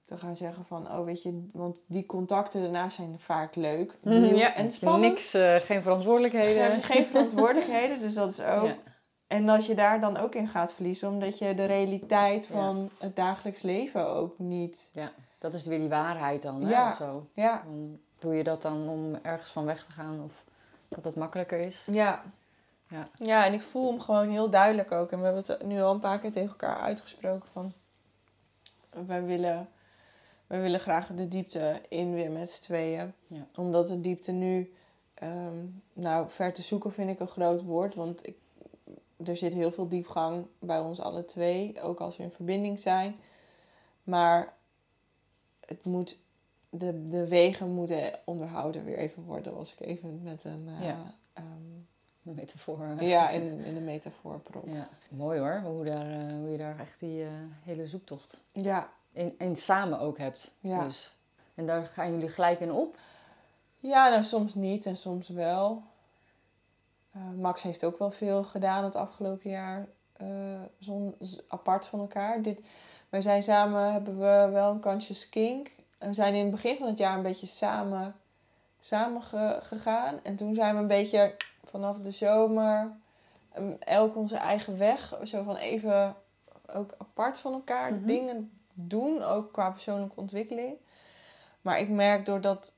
te gaan zeggen van, oh weet je, want die contacten daarna zijn vaak leuk, nieuw ja. en spannend. Niks, eh, geen verantwoordelijkheden. Geen, geen verantwoordelijkheden, dus dat is ook. Ja. En dat je daar dan ook in gaat verliezen, omdat je de realiteit Ja. van het dagelijks leven ook niet. Ja, dat is weer die waarheid dan, hè? Ja. Of zo. Ja, Dan doe je dat dan om ergens van weg te gaan of dat het makkelijker is. Ja. Ja. Ja, en ik voel hem gewoon heel duidelijk ook. En we hebben het nu al een paar keer tegen elkaar uitgesproken van... Wij willen, wij willen graag de diepte in weer met z'n tweeën. Ja. Omdat de diepte nu... ehm, nou, ver te zoeken vind ik een groot woord. Want ik, er zit heel veel diepgang bij ons alle twee. Ook als we in verbinding zijn. Maar het moet... De, de wegen moeten onderhouden weer even worden. Als ik even met een... eh, Ja. ehm, Een metafoor. ja, in, in de metafoor prop. Ja, mooi hoor, hoe, daar, eh, hoe je daar echt die eh, hele zoektocht Ja, in, samen ook hebt. Ja. Dus. En daar gaan jullie gelijk in op. ja nou soms niet en soms wel. Eh, Max heeft ook wel veel gedaan het afgelopen jaar. eh, zon, apart van elkaar. Dit, wij zijn samen, hebben we wel een kansje skink. We zijn in het begin van het jaar een beetje samen, samen ge- gegaan. En toen zijn we een beetje vanaf de zomer ehm, elk onze eigen weg. Zo van even ook apart van elkaar Mhm. dingen doen. Ook qua persoonlijke ontwikkeling. Maar ik merk doordat...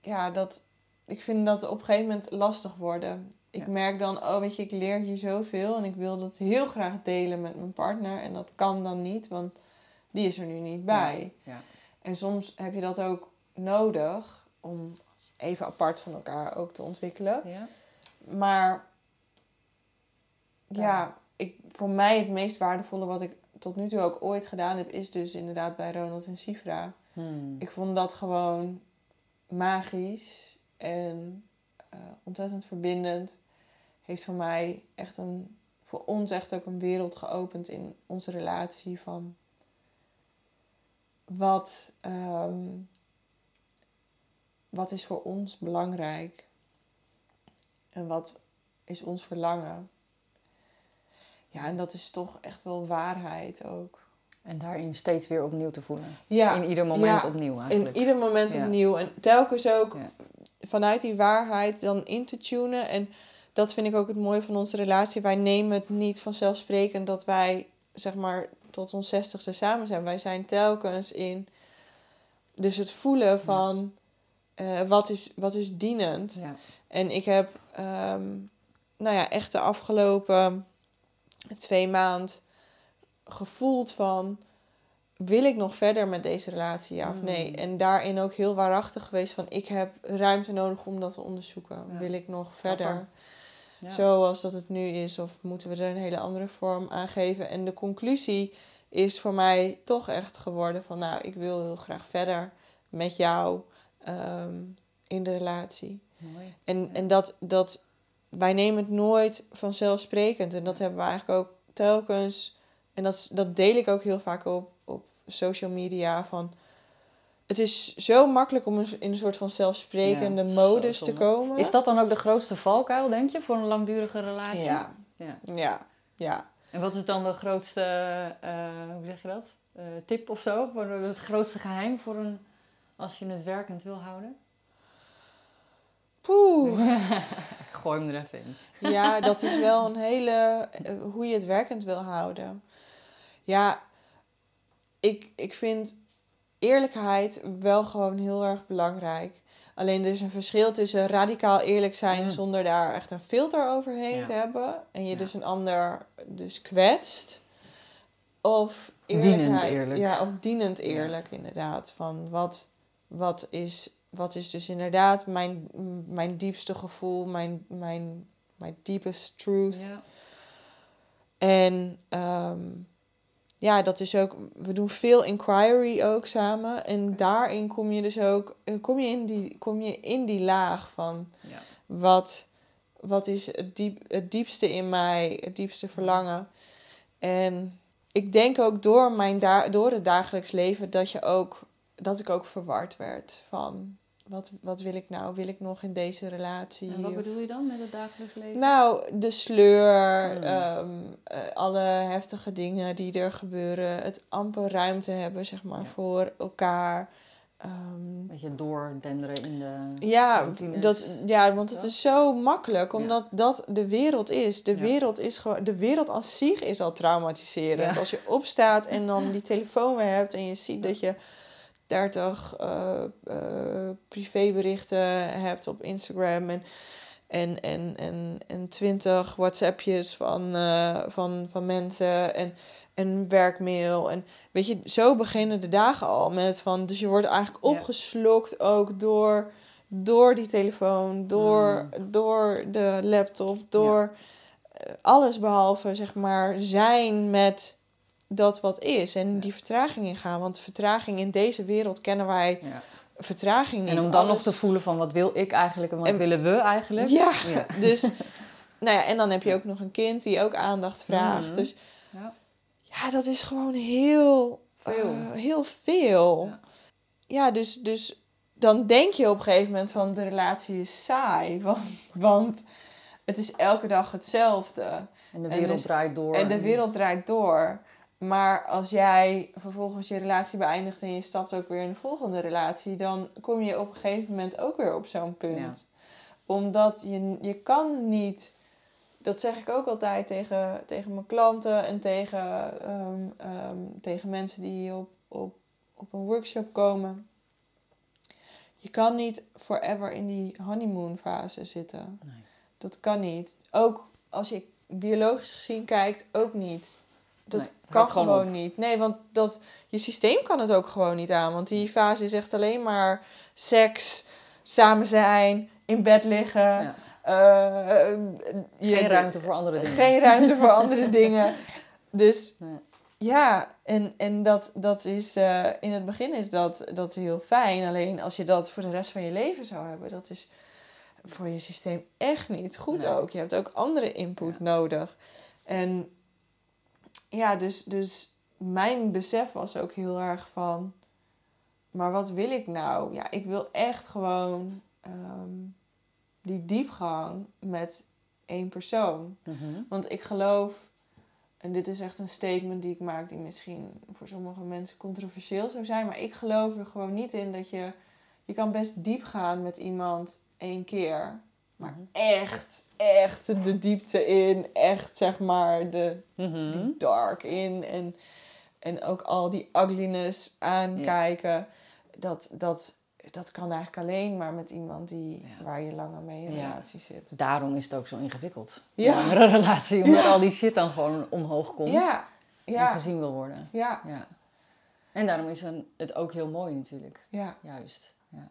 Ja, dat... Ik vind dat op een gegeven moment lastig worden. Ik Ja. merk dan, oh weet je, ik leer hier zoveel. En ik wil dat heel graag delen met mijn partner. En dat kan dan niet, want die is er nu niet bij. ja. En soms heb je dat ook nodig om even apart van elkaar ook te ontwikkelen. Ja. Maar ja, Ja. ik, voor mij het meest waardevolle wat ik tot nu toe ook ooit gedaan heb, is dus inderdaad bij Ronald en Sifra. Hmm. Ik vond dat gewoon magisch en eh, ontzettend verbindend. Heeft voor mij echt een, voor ons echt ook een wereld geopend in onze relatie van wat, ehm, wat is voor ons belangrijk en wat is ons verlangen. Ja, en dat is toch echt wel waarheid ook. En daarin steeds weer opnieuw te voelen. Ja, In ieder moment ja. opnieuw in eigenlijk. ieder moment Ja. opnieuw. En telkens ook vanuit die waarheid dan in te tunen. En dat vind ik ook het mooie van onze relatie. Wij nemen het niet vanzelfsprekend dat wij, zeg maar, tot ons zestigste samen zijn. Wij zijn telkens in. Dus het voelen van eh, wat, is, wat is dienend. Ja. En ik heb, ehm, nou ja, echt de afgelopen twee maanden gevoeld van... Wil ik nog verder met deze relatie, ja of Mm. nee? En daarin ook heel waarachtig geweest van... Ik heb ruimte nodig om dat te onderzoeken. Ja. Wil ik nog verder? Ja. Zoals dat het nu is? Of moeten we er een hele andere vorm aan geven? En de conclusie is voor mij toch echt geworden van... Nou, ik wil heel graag verder met jou ehm, in de relatie. Mooi. En, Ja. en dat, dat wij nemen het nooit vanzelfsprekend. En dat hebben we eigenlijk ook telkens. En dat, dat deel ik ook heel vaak op, op social media. Van, het is zo makkelijk om in in een soort van zelfsprekende Ja, modus te komen. Is dat dan ook de grootste valkuil, denk je, voor een langdurige relatie? Ja, ja. ja, ja. En wat is dan de grootste, eh, hoe zeg je dat? Eh, tip of zo? Voor het grootste geheim voor een, als je het werkend wil houden? Poeh. Gooi hem er even in. Ja, dat is wel een hele. eh, hoe je het werkend wil houden. Ja, ik, ik vind eerlijkheid wel gewoon heel erg belangrijk. Alleen er is een verschil tussen radicaal eerlijk zijn Mm. zonder daar echt een filter overheen Ja. te hebben. En je Ja. dus een ander dus kwetst. Of Dienend eerlijk. Ja, of dienend eerlijk inderdaad. Van wat, wat, is, wat is dus inderdaad mijn, mijn diepste gevoel, mijn, mijn, mijn deepest truth. Ja. En ehm, ja, dat is ook. We doen veel inquiry ook samen. En daarin kom je dus ook. eh, Kom je in die, kom je in die laag van Ja. wat, wat is het, diep, het diepste in mij, het diepste verlangen. En ik denk ook door, mijn da door het dagelijks leven dat, je ook, dat ik ook verward werd van wat, wat wil ik nou? Wil ik nog in deze relatie? En wat Of- bedoel je dan met het dagelijks leven? nou, de sleur, Hmm. ehm, eh, alle heftige dingen die er gebeuren. Het amper ruimte hebben, zeg maar, Ja. voor elkaar. Ehm, Een beetje doordenderen in de... ja, routines. dat, ja, want het is zo makkelijk, omdat dat de wereld is. De Ja. wereld is gewoon, de wereld als zich is al traumatiserend. Ja. Als je opstaat en dan die telefoon weer hebt en je ziet dat je 30 eh, eh, privéberichten hebt op Instagram en, en, en, en, en 20 WhatsAppjes van, eh, van, van mensen en, en werkmail. En weet je, zo beginnen de dagen al met van. Dus je wordt eigenlijk Ja. opgeslokt ook door, door die telefoon, door, door de laptop, door eh, alles behalve zeg maar zijn met dat wat is en Ja. die vertraging ingaan. Want vertraging in deze wereld kennen wij Ja. vertraging niet. En om dan nog te voelen van wat wil ik eigenlijk en wat En- willen we eigenlijk? Ja, Ja. dus nou ja, en dan heb je ook nog een kind die ook aandacht vraagt. Mhm. Dus Ja. ja, dat is gewoon heel Veel. eh, heel veel. Ja. Ja, dus, dus dan denk je op een gegeven moment van de relatie is saai. Want, want het is elke dag hetzelfde. En de En wereld dus- draait door. En de wereld draait door. Maar als jij vervolgens je relatie beëindigt en je stapt ook weer in de volgende relatie, dan kom je op een gegeven moment ook weer op zo'n punt. Omdat je, je kan niet, dat zeg ik ook altijd tegen, tegen mijn klanten en tegen, ehm, ehm, tegen mensen die op, op, op een workshop komen. Je kan niet forever in die honeymoon fase zitten. Nee. Dat kan niet. Ook als je biologisch gezien kijkt, ook niet. Dat Nee, kan gewoon, niet. Nee, want dat, je systeem kan het ook gewoon niet aan. Want die fase is echt alleen maar seks, samen zijn, in bed liggen. Ja. eh, je- Geen ruimte voor andere dingen. Geen ruimte voor andere dingen. Dus Nee. ja, en, en dat, dat is eh, in het begin is dat, dat heel fijn. Alleen als je dat voor de rest van je leven zou hebben, dat is voor je systeem echt niet goed Nee. ook. Je hebt ook andere input nodig. En ja, dus, dus mijn besef was ook heel erg van, maar wat wil ik nou? Ja, ik wil echt gewoon ehm, die diepgang met één persoon. Mhm. Want ik geloof, en dit is echt een statement die ik maak, die misschien voor sommige mensen controversieel zou zijn, maar ik geloof er gewoon niet in dat je, je kan best diep gaan met iemand één keer. Maar Mhm. echt, echt de diepte in, echt zeg maar de, Mhm. die dark in en, en ook al die ugliness aankijken. Dat, dat, dat kan eigenlijk alleen maar met iemand die, Ja. waar je langer mee in Ja. relatie zit. Daarom is het ook zo ingewikkeld. Ja. Een relatie, omdat al die shit dan gewoon omhoog komt Ja, en gezien wil worden. ja, Ja. En daarom is het ook heel mooi natuurlijk. ja. Juist. Ja.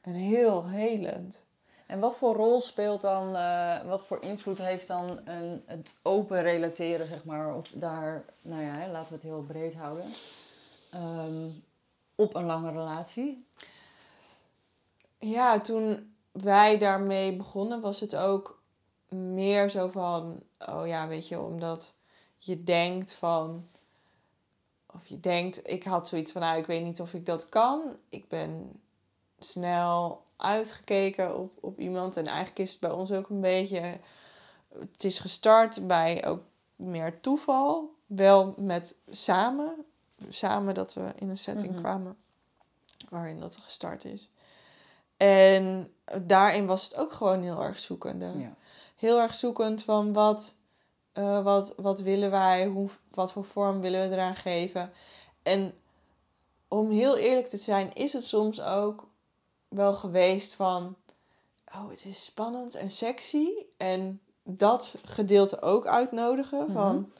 En heel helend. En wat voor rol speelt dan, eh, wat voor invloed heeft dan een, het open relateren, zeg maar, of daar, nou ja, laten we het heel breed houden, ehm, op een lange relatie? Ja, toen wij daarmee begonnen was het ook meer zo van, oh ja, weet je, omdat je denkt van, of je denkt, ik had zoiets van, nou, ik weet niet of ik dat kan. Ik ben snel uitgekeken op, op iemand en eigenlijk is het bij ons ook een beetje, het is gestart bij ook meer toeval, wel met samen, samen dat we in een setting Mhm. kwamen waarin dat gestart is. En daarin was het ook gewoon heel erg zoekende. Ja. Heel erg zoekend van wat, eh, wat, wat willen wij, hoe, wat voor vorm willen we eraan geven. En om heel eerlijk te zijn, is het soms ook wel geweest van, oh, het is spannend en sexy. En dat gedeelte ook uitnodigen Mhm. van,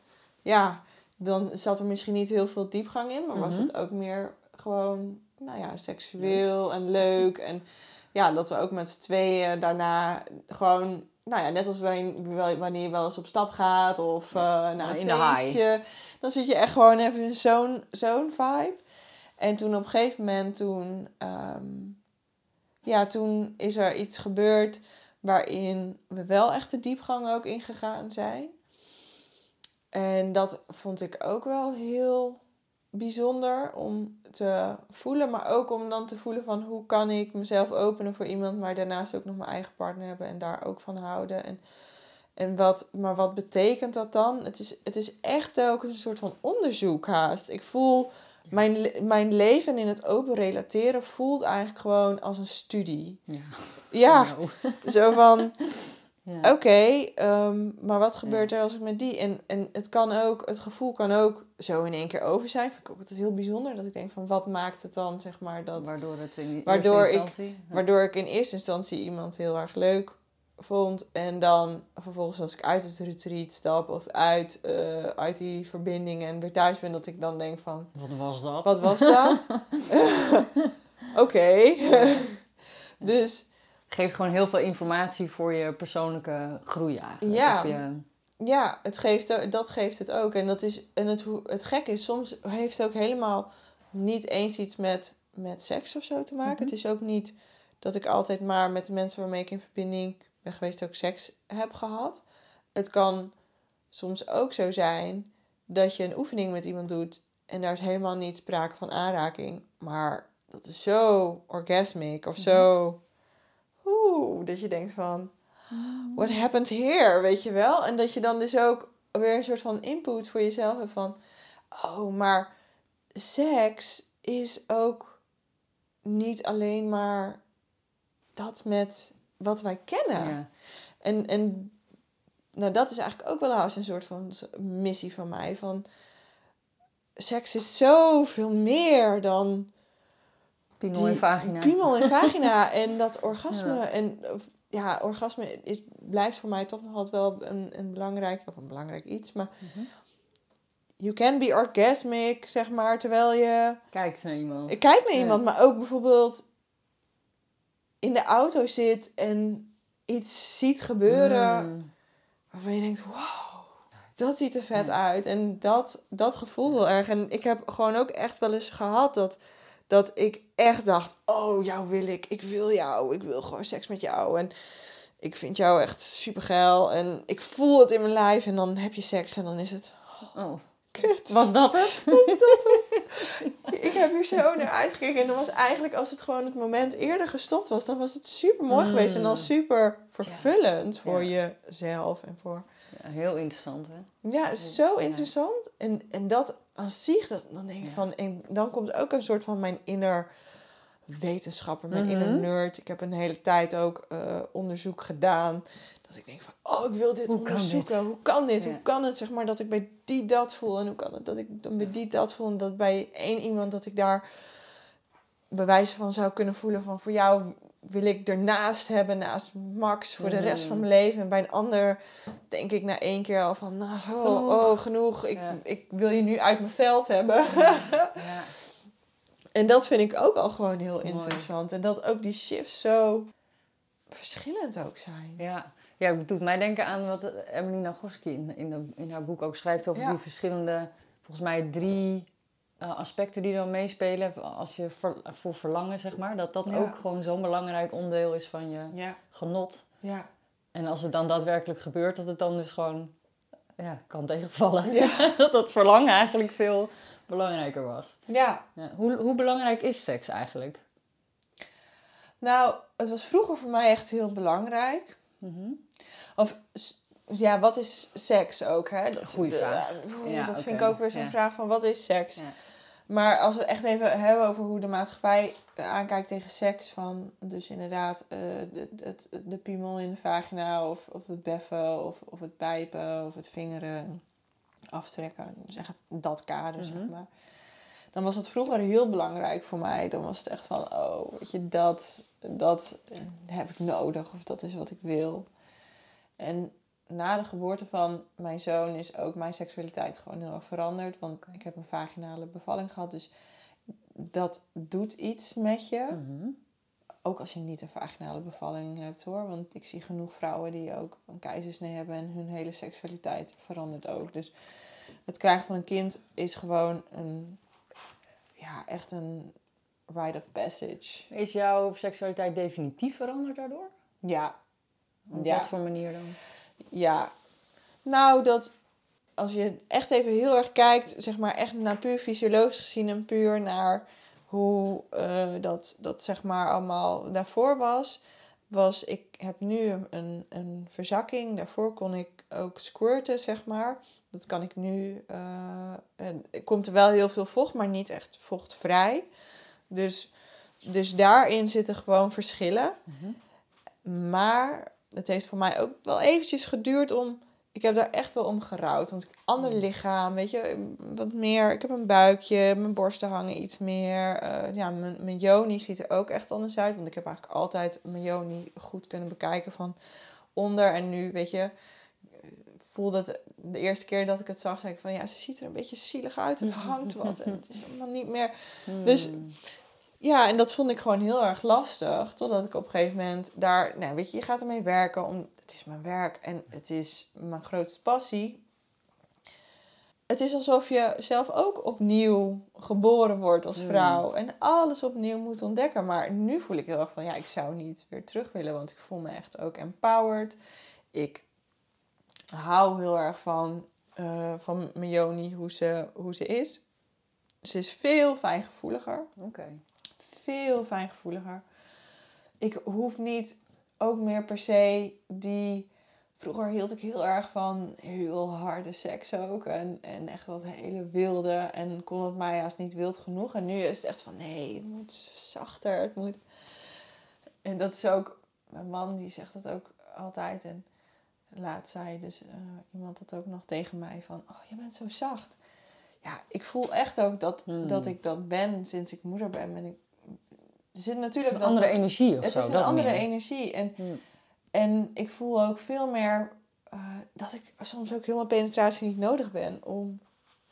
ja, dan zat er misschien niet heel veel diepgang in, maar was Mhm. het ook meer gewoon, nou ja, seksueel en leuk. En ja, dat we ook met z'n tweeën daarna gewoon, nou ja, net als wanneer je wel eens op stap gaat of eh naar een In de high. feestje, dan zit je echt gewoon even in zo'n zo'n vibe. En toen op een gegeven moment, toen, ehm, ja, toen is er iets gebeurd waarin we wel echt de diepgang ook ingegaan zijn. En dat vond ik ook wel heel bijzonder om te voelen, maar ook om dan te voelen van hoe kan ik mezelf openen voor iemand, maar daarnaast ook nog mijn eigen partner hebben en daar ook van houden. En, en wat, maar wat betekent dat dan? Het is, het is echt ook een soort van onderzoek haast. Ik voel mijn, mijn leven in het open relateren voelt eigenlijk gewoon als een studie. Ja. Ja, Nou. zo van Ja. Oké, ehm, maar wat gebeurt er als ik met die... En, en het kan ook, het gevoel kan ook zo in één keer over zijn. Vind ik ook altijd heel bijzonder. Dat ik denk van, wat maakt het dan, zeg maar, dat... Waardoor het in Waardoor ik-. Ja. Waardoor ik in eerste instantie iemand heel erg leuk vond. En dan vervolgens als ik uit het retreat stap of uit, eh, uit die verbinding en weer thuis ben, dat ik dan denk van, Wat was dat? wat was dat? Oké. dus Geeft gewoon heel veel informatie voor je persoonlijke groei eigenlijk. Ja. Of je, Ja, het geeft, dat geeft het ook. En, dat is, en het, hoe- het gek is, soms heeft het ook helemaal niet eens iets met, met seks of zo te maken. Mhm. Het is ook niet dat ik altijd maar met de mensen waarmee ik in verbinding ben geweest ook seks heb gehad. Het kan soms ook zo zijn dat je een oefening met iemand doet en daar is helemaal niet sprake van aanraking. Maar dat is zo orgasmic of zo... Oeh, dat je denkt van... what happened here, weet je wel? En dat je dan dus ook weer een soort van input voor jezelf hebt van, oh, maar seks is ook niet alleen maar dat met wat wij kennen. Ja. En, en nou, dat is eigenlijk ook wel haast een soort van missie van mij. Van, seks is zoveel meer dan Piemel en vagina. piemel en vagina. en dat orgasme. Ja. En ja, orgasme is, blijft voor mij toch nog altijd wel een, een belangrijk, of een belangrijk iets. Maar Mhm. you can be orgasmic, zeg maar, terwijl je... Kijkt naar iemand. Ik kijk naar Ja. iemand, maar ook bijvoorbeeld in de auto zit en iets ziet gebeuren Mm. waarvan je denkt, wow, dat ziet er vet uit. En dat, dat gevoel heel erg. En ik heb gewoon ook echt wel eens gehad dat, dat ik echt dacht, oh, jou wil ik. Ik wil jou. Ik wil gewoon seks met jou. En ik vind jou echt super geil. En ik voel het in mijn lijf. En dan heb je seks en dan is het, Oh, kut. was dat het? Ik heb hier zo naar uitgekeken. En dan was eigenlijk, als het gewoon het moment eerder gestopt was, dan was het super mooi geweest. En dan Mm. super vervullend voor Ja. jezelf en voor Ja, heel interessant, hè? Ja, zo interessant. En, en dat als zich, dat, dan denk ik van, en dan komt ook een soort van mijn inner wetenschapper, mijn inner Mhm. nerd. Ik heb een hele tijd ook eh, onderzoek gedaan. Dat ik denk van, oh, ik wil dit Hoe kan onderzoeken. dit? Hoe kan dit? Ja. Hoe kan het, zeg maar, dat ik bij die dat voel? En hoe kan het dat ik dan bij die dat voel? En dat bij één iemand dat ik daar bewijzen van zou kunnen voelen van, voor jou wil ik ernaast hebben, naast Max, voor de rest van Mhm. mijn leven. En bij een ander denk ik na één keer al van, nou, oh, Genoeg. oh, genoeg. Ik, Ja. ik wil je nu uit mijn veld hebben. Ja. en dat vind ik ook al gewoon heel Mooi. interessant. En dat ook die shifts zo verschillend ook zijn. Ja. ja, het doet mij denken aan wat Emily Nagoski in, in, de- in haar boek ook schrijft over Ja. die verschillende, volgens mij drie eh, aspecten die dan meespelen als je ver- voor verlangen, zeg maar. Dat dat Ja. ook gewoon zo'n belangrijk onderdeel is van je Ja, genot. ja. En als het dan daadwerkelijk gebeurt, dat het dan dus gewoon ja, kan tegenvallen. Ja. dat dat verlangen eigenlijk veel belangrijker was. ja. Ja. Hoe, hoe belangrijk is seks eigenlijk? Nou, het was vroeger voor mij echt heel belangrijk. Mhm. Of s- ja, wat is seks ook? Hè? Dat, Goeie de- vraag. oeh, Ja, dat vind ik ook weer zo'n Ja. vraag van wat is seks? Maar als we echt even hebben over hoe de maatschappij aankijkt tegen seks, van dus inderdaad eh, de, het, de piemel in de vagina of, of het beffen of, of het pijpen of het vingeren aftrekken, zeg het, dat kader zeg Mhm. maar. Dan was het vroeger heel belangrijk voor mij. Dan was het echt van, oh, weet je, dat, dat heb ik nodig of dat is wat ik wil. En na de geboorte van mijn zoon is ook mijn seksualiteit gewoon heel erg veranderd. Want ik heb een vaginale bevalling gehad. Dus dat doet iets met je. Mhm. Ook als je niet een vaginale bevalling hebt hoor. Want ik zie genoeg vrouwen die ook een keizersnee hebben. En hun hele seksualiteit verandert ook. Dus het krijgen van een kind is gewoon een... Ja, echt een rite of passage. Is jouw seksualiteit definitief veranderd daardoor? Ja, Op Ja. wat voor manier dan? Ja, nou dat als je echt even heel erg kijkt, zeg maar echt naar puur fysiologisch gezien en puur naar hoe eh, dat, dat zeg maar allemaal daarvoor was, was ik heb nu een- een, verzakking. Daarvoor kon ik ook squirten, zeg maar. Dat kan ik nu. eh, en er komt er wel heel veel vocht, maar niet echt vochtvrij. Dus, dus daarin zitten gewoon verschillen. Maar het heeft voor mij ook wel eventjes geduurd om... Ik heb daar echt wel om gerouwd. Want ik ander lichaam, weet je, wat meer. Ik heb een buikje, mijn borsten hangen iets meer. eh, ja, mijn, mijn joni ziet er ook echt anders uit. Want ik heb eigenlijk altijd mijn joni goed kunnen bekijken van onder. En nu, weet je, voelde het de eerste keer dat ik het zag, zei ik van ja, ze ziet er een beetje zielig uit. Het hangt wat en het is allemaal niet meer. Dus Hmm. Ja, en dat vond ik gewoon heel erg lastig. Totdat ik op een gegeven moment daar, nou weet je, je gaat ermee werken. Om, het is mijn werk en het is mijn grootste passie. Het is alsof je zelf ook opnieuw geboren wordt als Mm. vrouw. En alles opnieuw moet ontdekken. Maar nu voel ik heel erg van, ja, ik zou niet weer terug willen. Want ik voel me echt ook empowered. Ik hou heel erg van, eh, van mijn Joni, hoe ze, hoe ze is. Ze is veel fijngevoeliger Oké. Veel fijngevoeliger. Ik hoef niet ook meer per se die. Vroeger hield ik heel erg van heel harde seks ook. En, en echt dat hele wilde. En kon het mij juist niet wild genoeg. En nu is het echt van nee, het moet zachter. Het moet... En dat is ook. Mijn man die zegt dat ook altijd. En laat zei dus uh, iemand dat ook nog tegen mij van... Oh, je bent zo zacht. Ja, ik voel echt ook dat, Hmm. dat ik dat ben sinds ik moeder ben. ben ik, er zit natuurlijk Een dat, andere dat- energie of Het zo. is een andere meer. energie. En, Hmm. en ik voel ook veel meer eh, dat ik soms ook helemaal penetratie niet nodig ben om,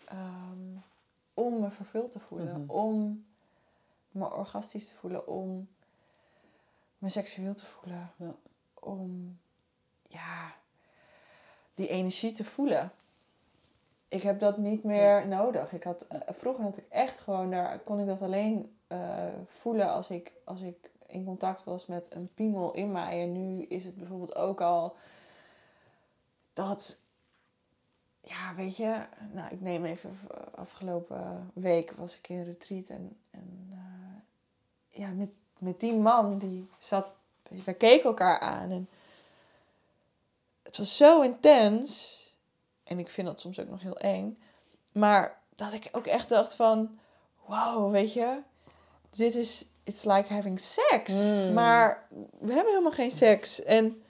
ehm, om me vervuld te voelen. Mhm. Om me orgastisch te voelen. Om me seksueel te voelen. Ja. Om, ja, die energie te voelen. Ik heb dat niet meer nodig. Ik had, eh, vroeger had ik echt gewoon daar, kon ik dat alleen eh, voelen als ik, als ik in contact was met een piemel in mij. En nu is het bijvoorbeeld ook al dat, ja, weet je, nou, ik neem even v- afgelopen week was ik in een retreat en, en eh, ja, met, met die man die zat, we keken elkaar aan en het was zo intens en ik vind dat soms ook nog heel eng, maar dat ik ook echt dacht van, wow, weet je, dit is, it's like having sex, Mm. maar we hebben helemaal geen seks en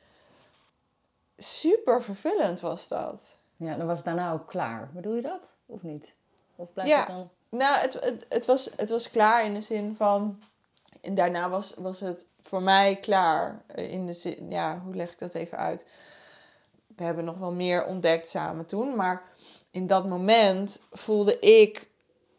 super vervullend was dat. Ja, dan was het daarna ook klaar. Bedoel je dat? Of niet? Of blijft Ja. het dan... Nou, het, het, het, was, het was klaar in de zin van. En daarna was, was het voor mij klaar. In de zin, ja, hoe leg ik dat even uit? We hebben nog wel meer ontdekt samen toen. Maar in dat moment voelde ik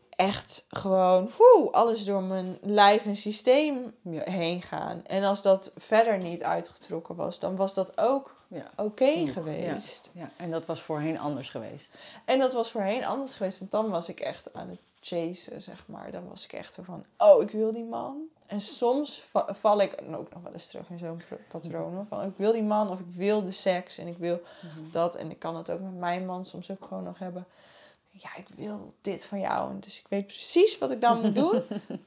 echt gewoon woe, alles door mijn lijf en systeem heen gaan. En als dat verder niet uitgetrokken was, dan was dat ook Ja. oké geweest. ja. En dat was voorheen anders geweest. En dat was voorheen anders geweest, want dan was ik echt aan het chasen, zeg maar. Dan was ik echt zo van, oh, ik wil die man. En soms va- val ik ook nog wel eens terug in zo'n patroon. Van, ik wil die man of ik wil de seks en ik wil dat. En ik kan het ook met mijn man soms ook gewoon nog hebben. Ja, ik wil dit van jou. En dus ik weet precies wat ik dan moet doen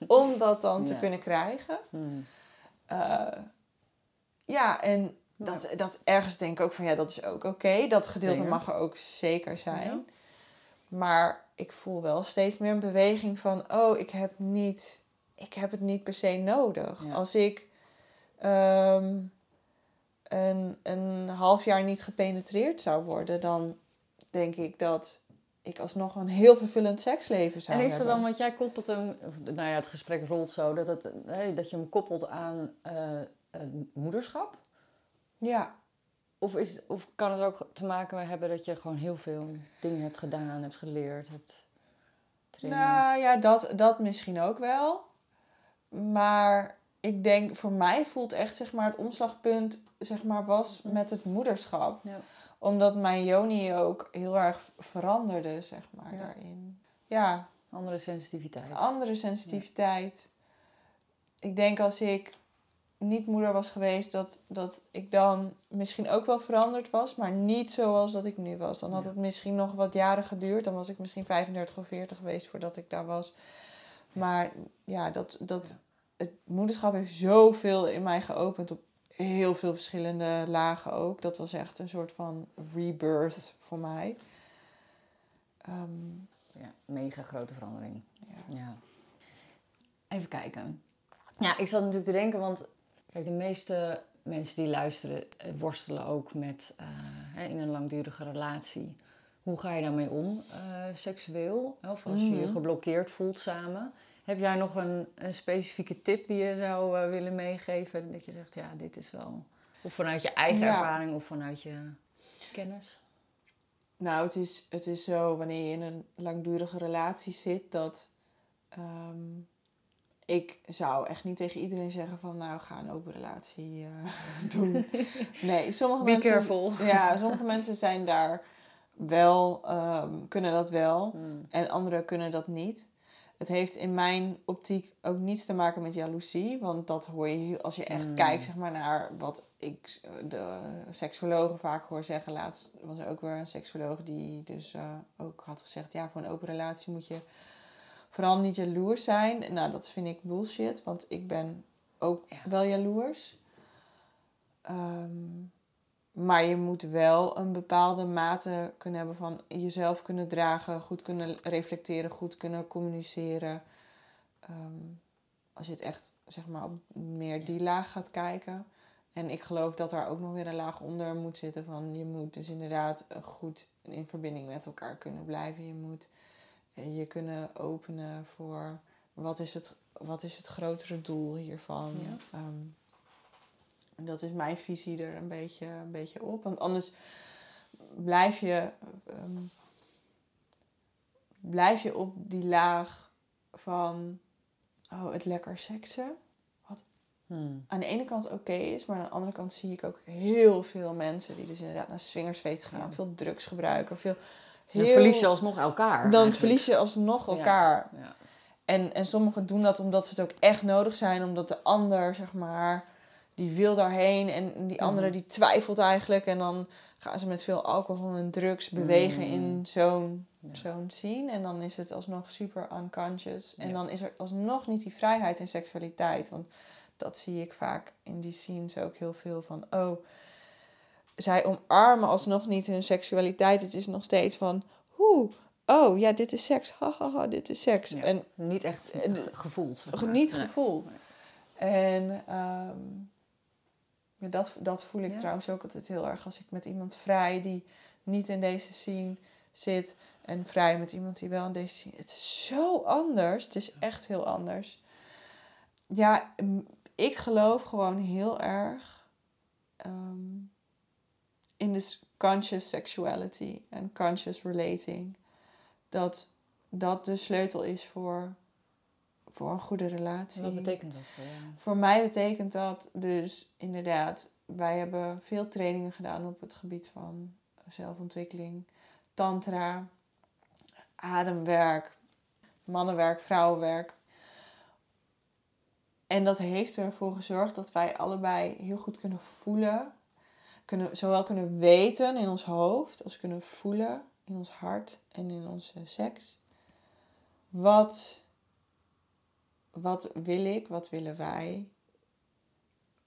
om dat dan te Ja. kunnen krijgen. Hmm. Eh, ja, en dat, dat ergens denk ik ook van ja, dat is ook oké. Dat gedeelte Zeker. mag er ook zeker zijn. Ja. Maar ik voel wel steeds meer een beweging van oh, ik heb, niet, ik heb het niet per se nodig. Ja. Als ik ehm, een, een half jaar niet gepenetreerd zou worden, dan denk ik dat ik alsnog een heel vervullend seksleven zou En is er hebben. dan, want jij koppelt hem, of, nou ja, het gesprek rolt zo, dat, het, hè, dat je hem koppelt aan eh, moederschap? Ja. Of, is, of kan het ook te maken hebben dat je gewoon heel veel dingen hebt gedaan, hebt geleerd, hebt trainen? Nou ja, dat, dat misschien ook wel. Maar ik denk, voor mij voelt echt zeg maar, het omslagpunt zeg maar, was met het moederschap. Ja. Omdat mijn Joni ook heel erg veranderde, zeg maar, Ja. daarin. Ja, Andere sensitiviteit. andere sensitiviteit. Ik denk als ik niet moeder was geweest, dat, dat ik dan misschien ook wel veranderd was, maar niet zoals dat ik nu was. Dan had het misschien nog wat jaren geduurd. Dan was ik misschien 35 of 40 geweest voordat ik daar was. Maar ja, dat, dat, het moederschap heeft zoveel in mij geopend op heel veel verschillende lagen ook. Dat was echt een soort van rebirth voor mij. Ehm, Ja, mega grote verandering. ja. Ja. Even kijken. Ja, ik zat natuurlijk te denken, want kijk, de meeste mensen die luisteren eh, worstelen ook met eh, in een langdurige relatie. Hoe ga je daarmee om, eh, seksueel? Of als je je Mhm. geblokkeerd voelt samen. Heb jij nog een, een specifieke tip die je zou eh, willen meegeven? Dat je zegt, ja, dit is wel... Of vanuit je eigen Ja. ervaring of vanuit je kennis? Nou, het is, het is zo wanneer je in een langdurige relatie zit dat ehm, ik zou echt niet tegen iedereen zeggen van nou ga een open relatie eh, doen. Nee, sommige Be mensen. careful. Ja, sommige mensen zijn daar wel, ehm, kunnen dat wel Hmm. en anderen kunnen dat niet. Het heeft in mijn optiek ook niets te maken met jaloezie. Want dat hoor je als je echt Mm. kijkt zeg maar, naar wat ik de seksologen vaak hoor zeggen. Laatst was er ook weer een seksoloog die dus eh, ook had gezegd... ja, voor een open relatie moet je vooral niet jaloers zijn. Nou, dat vind ik bullshit, want ik ben ook Ja. wel jaloers. Ehm, maar je moet wel een bepaalde mate kunnen hebben van jezelf kunnen dragen, goed kunnen reflecteren, goed kunnen communiceren. Ehm, als je het echt zeg maar op meer die laag gaat kijken. En ik geloof dat daar ook nog weer een laag onder moet zitten van je moet dus inderdaad goed in verbinding met elkaar kunnen blijven. Je moet je kunnen openen voor wat is het, wat is het grotere doel hiervan. Ja. Ehm, dat is mijn visie er een beetje, een beetje op. Want anders blijf je, ehm, blijf je op die laag van oh, het lekker seksen. Wat hmm. aan de ene kant oké is, maar aan de andere kant zie ik ook heel veel mensen die dus inderdaad naar swingersfeest gaan, veel drugs gebruiken, veel. Heel... Dan verlies je alsnog elkaar. Dan verlies je alsnog elkaar. Ja. En, en sommigen doen dat omdat ze het ook echt nodig zijn, omdat de ander, zeg maar, die wil daarheen en die andere mhm. die twijfelt eigenlijk. En dan gaan ze met veel alcohol en drugs bewegen in mm. zo'n zo'n scene. En dan is het alsnog super unconscious. En dan is er alsnog niet die vrijheid in seksualiteit. Want dat zie ik vaak in die scenes ook heel veel van... Oh, zij omarmen alsnog niet hun seksualiteit. Het is nog steeds van... Hoe? Oh, ja, dit is seks. Hahaha, ha, ha, dit is seks. en, niet echt gevoeld. Niet gevoeld. En... Ehm, dat, dat voel ik trouwens ook altijd heel erg als ik met iemand vrij die niet in deze scene zit en vrij met iemand die wel in deze scene. Het is zo anders. Het is echt heel anders. Ja, ik geloof gewoon heel erg ehm, in de conscious sexuality en conscious relating. Dat dat de sleutel is voor voor een goede relatie. Wat betekent dat voor jou? Voor mij betekent dat dus inderdaad, wij hebben veel trainingen gedaan op het gebied van zelfontwikkeling, tantra, ademwerk, mannenwerk, vrouwenwerk. En dat heeft ervoor gezorgd dat wij allebei heel goed kunnen voelen. Kunnen, zowel kunnen weten in ons hoofd als kunnen voelen in ons hart en in onze seks. Wat wat wil ik? Wat willen wij?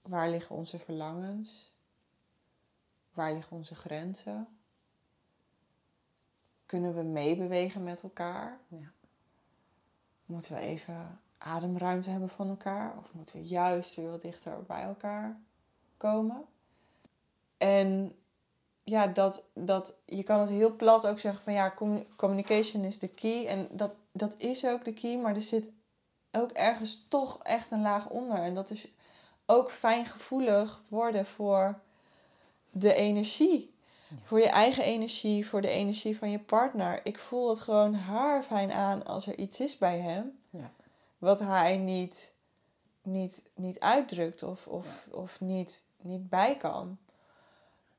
Waar liggen onze verlangens? Waar liggen onze grenzen? Kunnen we meebewegen met elkaar? Ja. Moeten we even ademruimte hebben van elkaar? Of moeten we juist weer wat dichter bij elkaar komen? En ja, dat, dat, je kan het heel plat ook zeggen van ja, communication is de key. En dat, dat is ook de key, maar er zit ook ergens toch echt een laag onder. En dat is ook fijngevoelig worden voor de energie. Voor je eigen energie, voor de energie van je partner. Ik voel het gewoon haar fijn aan als er iets is bij hem. Ja. Wat hij niet, niet, niet uitdrukt of, of, of niet, niet bij kan.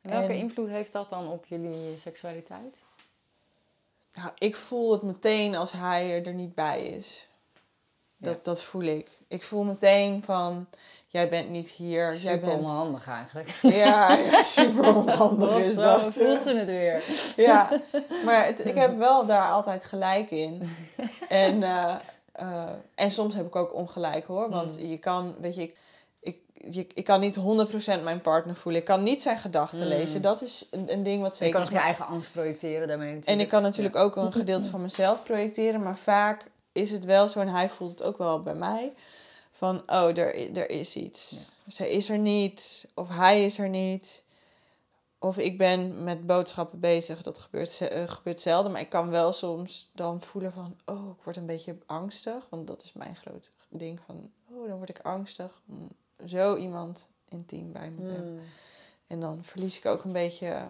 Welke invloed heeft dat dan op jullie seksualiteit? Nou, ik voel het meteen als hij er niet bij is. Dat, dat voel ik. Ik voel meteen van, jij bent niet hier. Super jij bent... onhandig eigenlijk. Ja, super onhandig is dat. voelt ze het weer. Ja, maar het, ik heb wel daar altijd gelijk in. En, uh, uh, en soms heb ik ook ongelijk hoor. Want mm. je kan, weet je, ik, ik, je, ik kan niet 100% mijn partner voelen. Ik kan niet zijn gedachten mm. lezen. Dat is een, een ding wat zeker... Je kan ook je eigen angst projecteren daarmee natuurlijk. En ik kan natuurlijk ook een gedeelte van mezelf projecteren. Maar vaak is het wel zo, en hij voelt het ook wel bij mij, van oh, er, er is iets. Zij is er niet, of hij is er niet. Of ik ben met boodschappen bezig. Dat gebeurt, uh, gebeurt zelden. Maar ik kan wel soms dan voelen van... Oh, ik word een beetje angstig. Want dat is mijn groot ding van... Oh, dan word ik angstig om zo iemand intiem bij me te hebben. Hmm. En dan verlies ik ook een beetje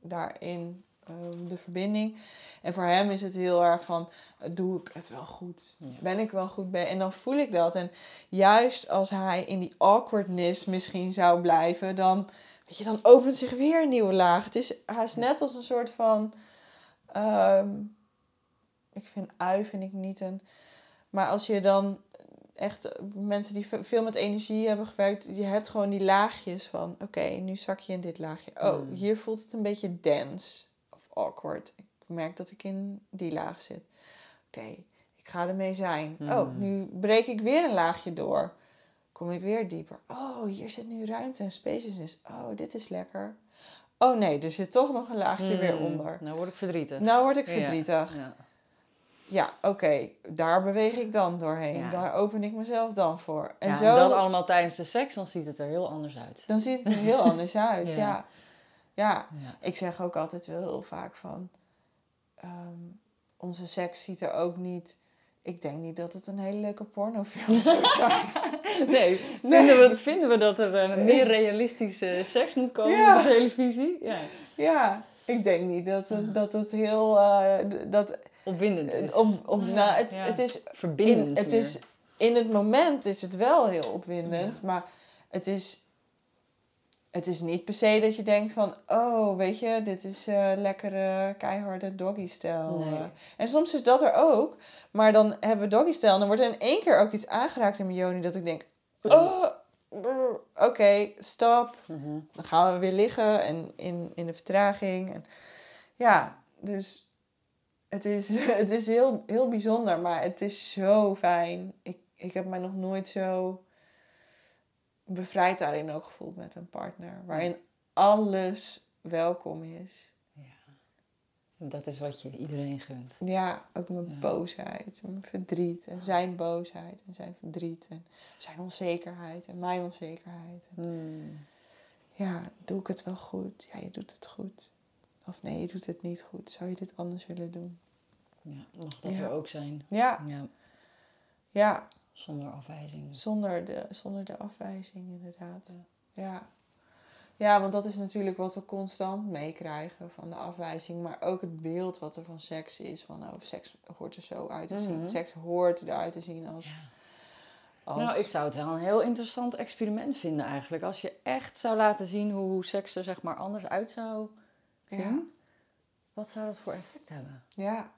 daarin Ehm, de verbinding. En voor hem is het heel erg van, doe ik het wel goed? Ben ik wel goed bij? En dan voel ik dat. En juist als hij in die awkwardness misschien zou blijven, dan, weet je, dan opent zich weer een nieuwe laag. Het is haast net als een soort van, ehm, ik vind ui vind ik niet een, maar als je dan echt mensen die veel met energie hebben gewerkt, je hebt gewoon die laagjes van, oké, nu zak je in dit laagje. Oh, mm. hier voelt het een beetje dense awkward. Ik merk dat ik in die laag zit. Oké, ik ga ermee zijn. Oh, hmm. nu breek ik weer een laagje door. kom ik weer dieper. Oh, hier zit nu ruimte en spaciousness. Oh, dit is lekker. Oh nee, er zit toch nog een laagje weer Hmm, onder. Nou word ik verdrietig. Nou word ik verdrietig. Ja. Ja, oké, daar beweeg ik dan doorheen. Ja. Daar open ik mezelf dan voor. En zo, en dat allemaal tijdens de seks, dan ziet het er heel anders uit. dan ziet het er heel anders uit. Ja. Ja. ik zeg ook altijd wel heel vaak van... ehm, onze seks ziet er ook niet... Ik denk niet dat het een hele leuke pornofilm zou zijn. Nee, vinden we, vinden we dat er eh, meer realistische seks moet komen Ja. op de televisie? Ja, ja, ik denk niet dat het, dat het heel... eh, dat, opwindend is. op, op, Ja, nou, het, het is Verbindend in, het meer. is, in het moment is het wel heel opwindend, maar het is, het is niet per se dat je denkt van, oh, weet je, dit is eh lekkere, keiharde doggy-stijl. Nee. eh. En soms is dat er ook, maar dan hebben we doggy-stijl en dan wordt er in één keer ook iets aangeraakt in mijn joni dat ik denk, oh, brr, oké, stop. Mhm. Dan gaan we weer liggen en in, in de vertraging. En, ja, dus het is, het is heel, heel bijzonder, maar het is zo fijn. Ik, ik heb mij nog nooit zo bevrijd daarin ook gevoeld met een partner. Waarin alles welkom is. Dat is wat je iedereen gunt. Ja, ook mijn Ja. boosheid en mijn verdriet. En zijn boosheid en zijn verdriet. En zijn onzekerheid en mijn onzekerheid. En Hmm. ja, doe ik het wel goed? Ja, je doet het goed. Of nee, je doet het niet goed. Zou je dit anders willen doen? Ja, mag dat Ja. er ook zijn. Ja, Ja, ja zonder afwijzing. zonder, de, zonder de afwijzing inderdaad. Ja. ja, want dat is natuurlijk wat we constant meekrijgen van de afwijzing. Maar ook het beeld wat er van seks is. Van, oh, seks hoort er zo uit te zien. Mhm. Seks hoort eruit te zien als... Ja. als Nou, ik zou het wel een heel interessant experiment vinden eigenlijk. Als je echt zou laten zien hoe seks er zeg maar anders uit zou zien. Ja. Wat zou dat voor effect hebben? Ja.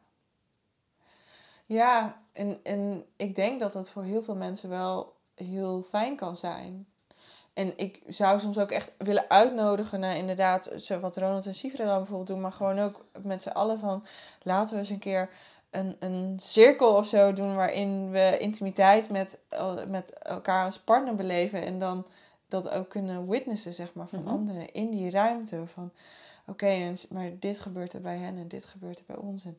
Ja, en, en ik denk dat dat voor heel veel mensen wel heel fijn kan zijn. En ik zou soms ook echt willen uitnodigen naar inderdaad, zo wat Ronald en Sifra dan bijvoorbeeld doen, maar gewoon ook met z'n allen van laten we eens een keer een, een cirkel of zo doen waarin we intimiteit met, met elkaar als partner beleven en dan dat ook kunnen witnessen, zeg maar, van Mhm. anderen in die ruimte van oké, maar dit gebeurt er bij hen en dit gebeurt er bij ons en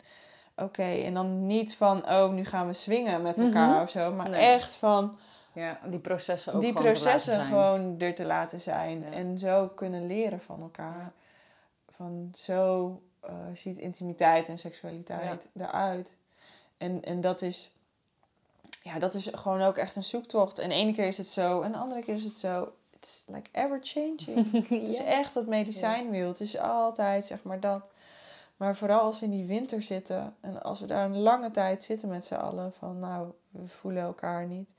oké, en dan niet van oh, nu gaan we swingen met elkaar Mhm. of zo, maar Nee. echt van Ja, die processen ook die gewoon processen gewoon er te laten zijn. Ja. En zo kunnen leren van elkaar. Van zo eh, ziet intimiteit en seksualiteit eruit. En, en dat is... Ja, dat is gewoon ook echt een zoektocht. En de ene keer is het zo, en de andere keer is het zo. It's like ever changing. Het is echt dat medicijnwiel. Het is altijd, zeg maar, dat. Maar vooral als we in die winter zitten... en als we daar een lange tijd zitten met z'n allen... van nou, we voelen elkaar niet...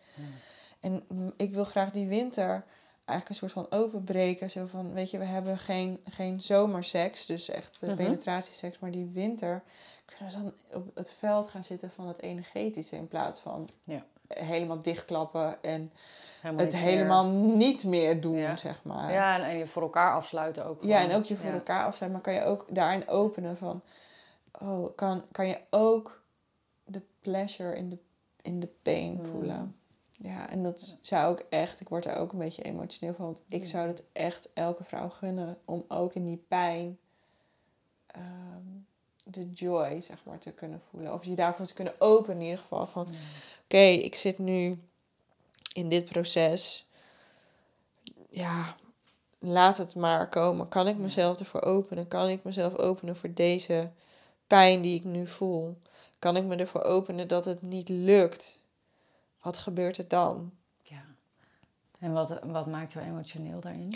En mm, ik wil graag die winter eigenlijk een soort van openbreken. Zo van, weet je, we hebben geen, geen zomerseks, dus echt de Mhm. penetratieseks. Maar die winter kunnen we dan op het veld gaan zitten van het energetische. In plaats van Ja. Helemaal dichtklappen en Helemaal het meer- helemaal niet meer doen, Ja. zeg maar. Ja, en, en je voor elkaar afsluiten ook. Ja, en ook je voor Ja. elkaar afstaan, maar kan je ook daarin openen van, oh, kan, kan je ook de pleasure in de, in de pain Hmm. voelen. Ja, en dat zou ook echt, ik word er ook een beetje emotioneel van, want ik zou het echt elke vrouw gunnen om ook in die pijn ehm, de joy, zeg maar, te kunnen voelen. Of je daarvoor te kunnen openen in ieder geval van, oké, ik zit nu in dit proces. Ja, laat het maar komen. Kan ik mezelf ervoor openen? Kan ik mezelf openen voor deze pijn die ik nu voel? Kan ik me ervoor openen dat het niet lukt? Wat gebeurt er dan? Ja. En wat, wat maakt jou emotioneel daarin?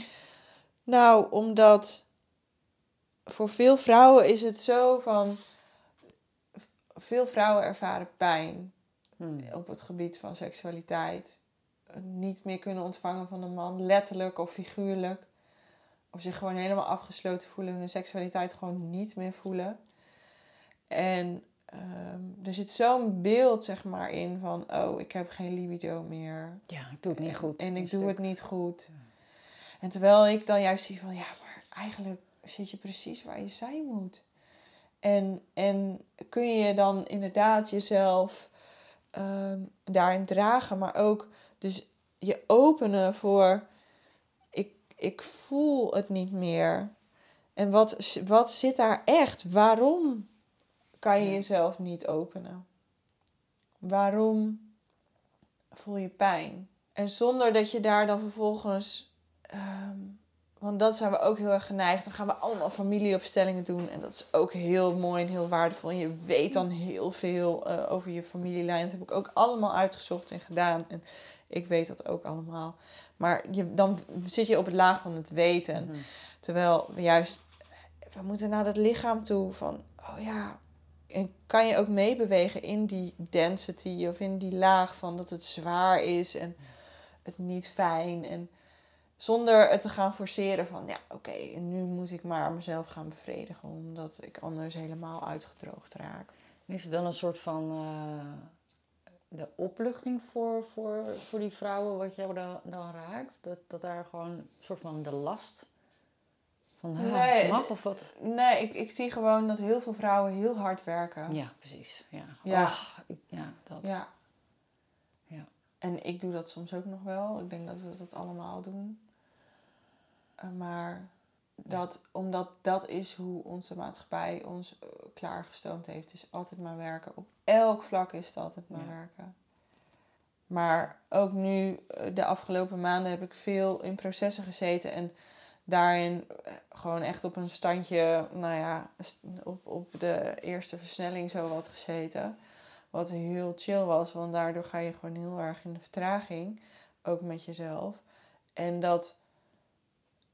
Nou, omdat voor veel vrouwen is het zo van. Veel vrouwen ervaren pijn Hmm. op het gebied van seksualiteit. Niet meer kunnen ontvangen van een man, letterlijk of figuurlijk. Of zich gewoon helemaal afgesloten voelen, hun seksualiteit gewoon niet meer voelen. En ehm, er zit zo'n beeld, zeg maar, in van: oh, ik heb geen libido meer. Ja, ik doe het niet goed. En ik doe stuk. het niet goed. En terwijl ik dan juist zie van, ja, maar eigenlijk zit je precies waar je zijn moet. En, en kun je dan inderdaad jezelf ehm, daarin dragen, maar ook dus je openen voor ik, ik voel het niet meer. En wat, wat zit daar echt? Waarom kan je jezelf niet openen? Waarom voel je pijn? En zonder dat je daar dan vervolgens. ehm, want dat zijn we ook heel erg geneigd. Dan gaan we allemaal familieopstellingen doen. En dat is ook heel mooi en heel waardevol. En je weet dan heel veel eh, over je familielijn. Dat heb ik ook allemaal uitgezocht en gedaan. En ik weet dat ook allemaal. Maar je, dan zit je op het laag van het weten. Mhm. Terwijl we juist, we moeten naar dat lichaam toe van, oh ja, en kan je ook meebewegen in die density of in die laag van dat het zwaar is en het niet fijn. En zonder het te gaan forceren van, ja, oké, nu moet ik maar mezelf gaan bevredigen, omdat ik anders helemaal uitgedroogd raak. Is het dan een soort van eh, de opluchting voor, voor, voor die vrouwen wat jou dan, dan raakt? Dat, dat daar gewoon een soort van de last van ah, Nee, mag of wat? Nee, ik, ik zie gewoon dat heel veel vrouwen heel hard werken. Ja, precies. Ja, Ja. Och, ik- ja dat. Ja. Ja. En ik doe dat soms ook nog wel. Ik denk dat we dat allemaal doen. Eh, maar dat, omdat dat is hoe onze maatschappij ons eh, klaargestoomd heeft. Dus altijd maar werken. Op elk vlak is het altijd maar Ja. werken. Maar ook nu, eh, de afgelopen maanden, heb ik veel in processen gezeten. En daarin gewoon echt op een standje, nou ja, op, op de eerste versnelling zo wat gezeten. Wat heel chill was, want daardoor ga je gewoon heel erg in de vertraging. Ook met jezelf. En dat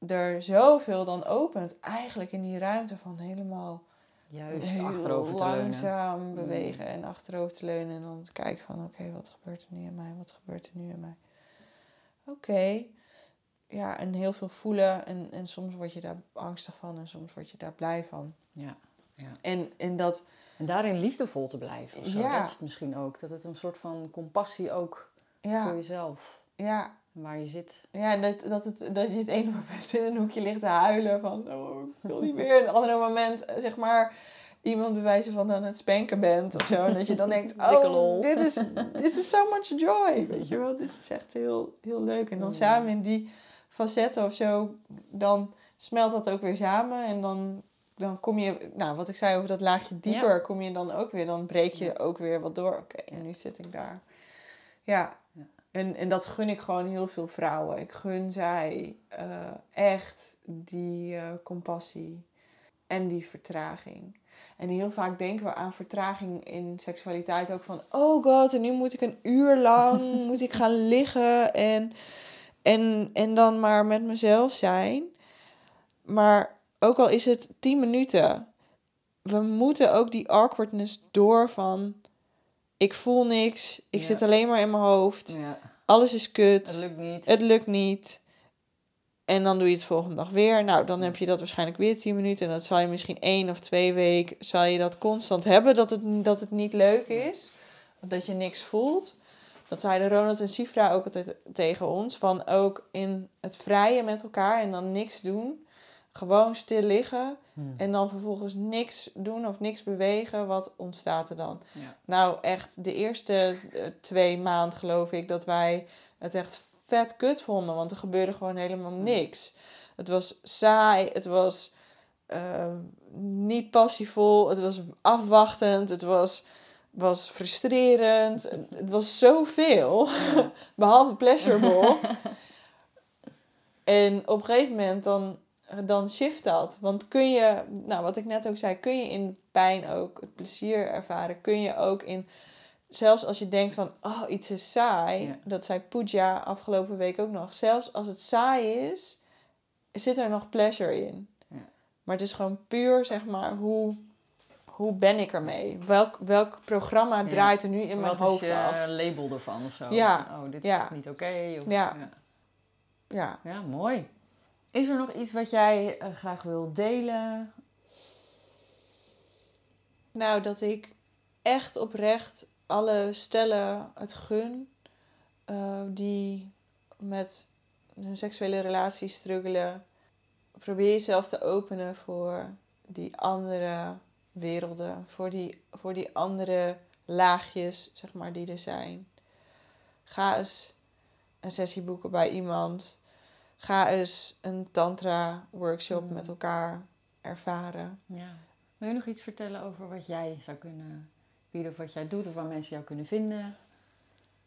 er zoveel dan opent, eigenlijk in die ruimte van helemaal Juist heel achterover te langzaam bewegen en achterover te leunen. En dan te kijken van, oké, wat gebeurt er nu in mij? Wat gebeurt er nu in mij? Oké. Ja, en heel veel voelen. En, en soms word je daar angstig van en soms word je daar blij van. Ja. En, en dat, En daarin liefdevol te blijven. Of zo. Ja. Dat is het misschien ook. Dat het een soort van compassie ook voor ja, jezelf. ja, Waar je zit. ja dat, dat, het, dat je het ene moment in een hoekje ligt te huilen van, oh, ik wil niet meer. En het andere moment, eh, zeg maar, iemand bewijzen van aan het spanken bent of zo. En dat je dan denkt, oh, dit is, dit is so much joy. Weet je wel, dit is echt heel, heel leuk. En dan Mm. samen in die facetten of zo, dan smelt dat ook weer samen. En dan, dan kom je, nou, wat ik zei over dat laagje dieper, kom je dan ook weer, dan breek je ook weer wat door. Oké, en nu zit ik daar. Ja. En, en dat gun ik gewoon heel veel vrouwen. Ik gun zij eh, echt die eh, compassie en die vertraging. En heel vaak denken we aan vertraging in seksualiteit ook van... Oh god, en nu moet ik een uur lang moet ik gaan liggen en, en, en dan maar met mezelf zijn. Maar ook al is het tien minuten, we moeten ook die awkwardness door van... Ik voel niks, ik Ja. zit alleen maar in mijn hoofd, Ja. alles is kut. Het lukt niet. Het lukt niet. En dan doe je het volgende dag weer. Nou, dan heb je dat waarschijnlijk weer 10 minuten. En dat zal je misschien één of twee weken... zal je dat constant hebben, dat het, dat het niet leuk is. Dat je niks voelt. Dat zeiden Ronald en Sifra ook altijd tegen ons. Van ook in het vrije met elkaar en dan niks doen. Gewoon stil liggen. Hmm. En dan vervolgens niks doen of niks bewegen. Wat ontstaat er dan? Ja. Nou, echt de eerste eh, twee maanden geloof ik dat wij het echt vet kut vonden. Want er gebeurde gewoon helemaal niks. Het was saai, het was eh, niet passievol, het was afwachtend, het was, was frustrerend. Het was zoveel, Ja. behalve pleasurable. en op een gegeven moment dan, dan shift dat. Want kun je, nou wat ik net ook zei, kun je in pijn ook het plezier ervaren. Kun je ook in, zelfs als je denkt van, oh iets is saai. Ja. Dat zei Pooja afgelopen week ook nog. Zelfs als het saai is, zit er nog pleasure in. Ja. Maar het is gewoon puur, zeg maar, hoe, hoe ben ik ermee? Welk, welk programma draait er nu in mijn Wat hoofd is je af? label ervan of zo? Ja. Oh, dit is niet oké. ja. Ja. Ja, mooi. Is er nog iets wat jij eh, graag wil delen? Nou, dat ik echt oprecht alle stellen het gun eh, die met hun seksuele relatie struggelen. Probeer jezelf te openen voor die andere werelden, voor die, voor die andere laagjes, zeg maar, die er zijn. Ga eens een sessie boeken bij iemand. Ga eens een tantra workshop Mm. met elkaar ervaren. Ja. Wil je nog iets vertellen over wat jij zou kunnen bieden of wat jij doet of waar mensen jou kunnen vinden?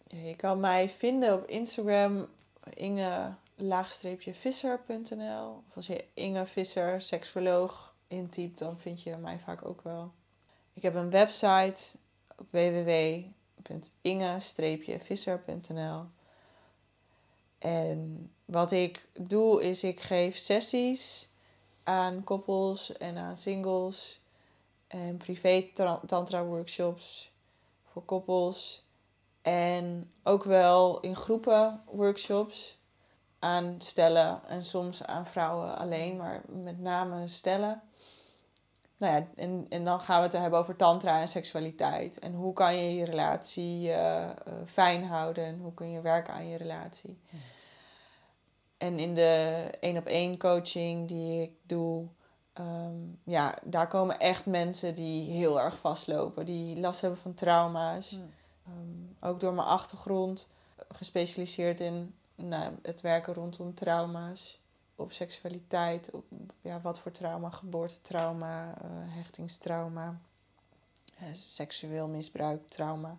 Je kan mij vinden op Instagram inge-visser.nl. Of als je Inge Visser, seksoloog, intypt, dan vind je mij vaak ook wel. Ik heb een website, ook www.inge-visser.nl. En wat ik doe, is ik geef sessies aan koppels en aan singles. En privé tra- tantra workshops voor koppels. En ook wel in groepen workshops aan stellen en soms aan vrouwen alleen, maar met name stellen. Nou ja, en, en dan gaan we het hebben over tantra en seksualiteit. En hoe kan je je relatie eh, eh, fijn houden en hoe kun je werken aan je relatie. Ja. En in de één op één coaching die ik doe, ehm, ja, daar komen echt mensen die heel erg vastlopen, die last hebben van trauma's. Hmm. Ehm, ook door mijn achtergrond gespecialiseerd in nou, het werken rondom trauma's, op seksualiteit, op ja, wat voor trauma, geboortetrauma, eh, hechtingstrauma, eh, seksueel misbruik, trauma.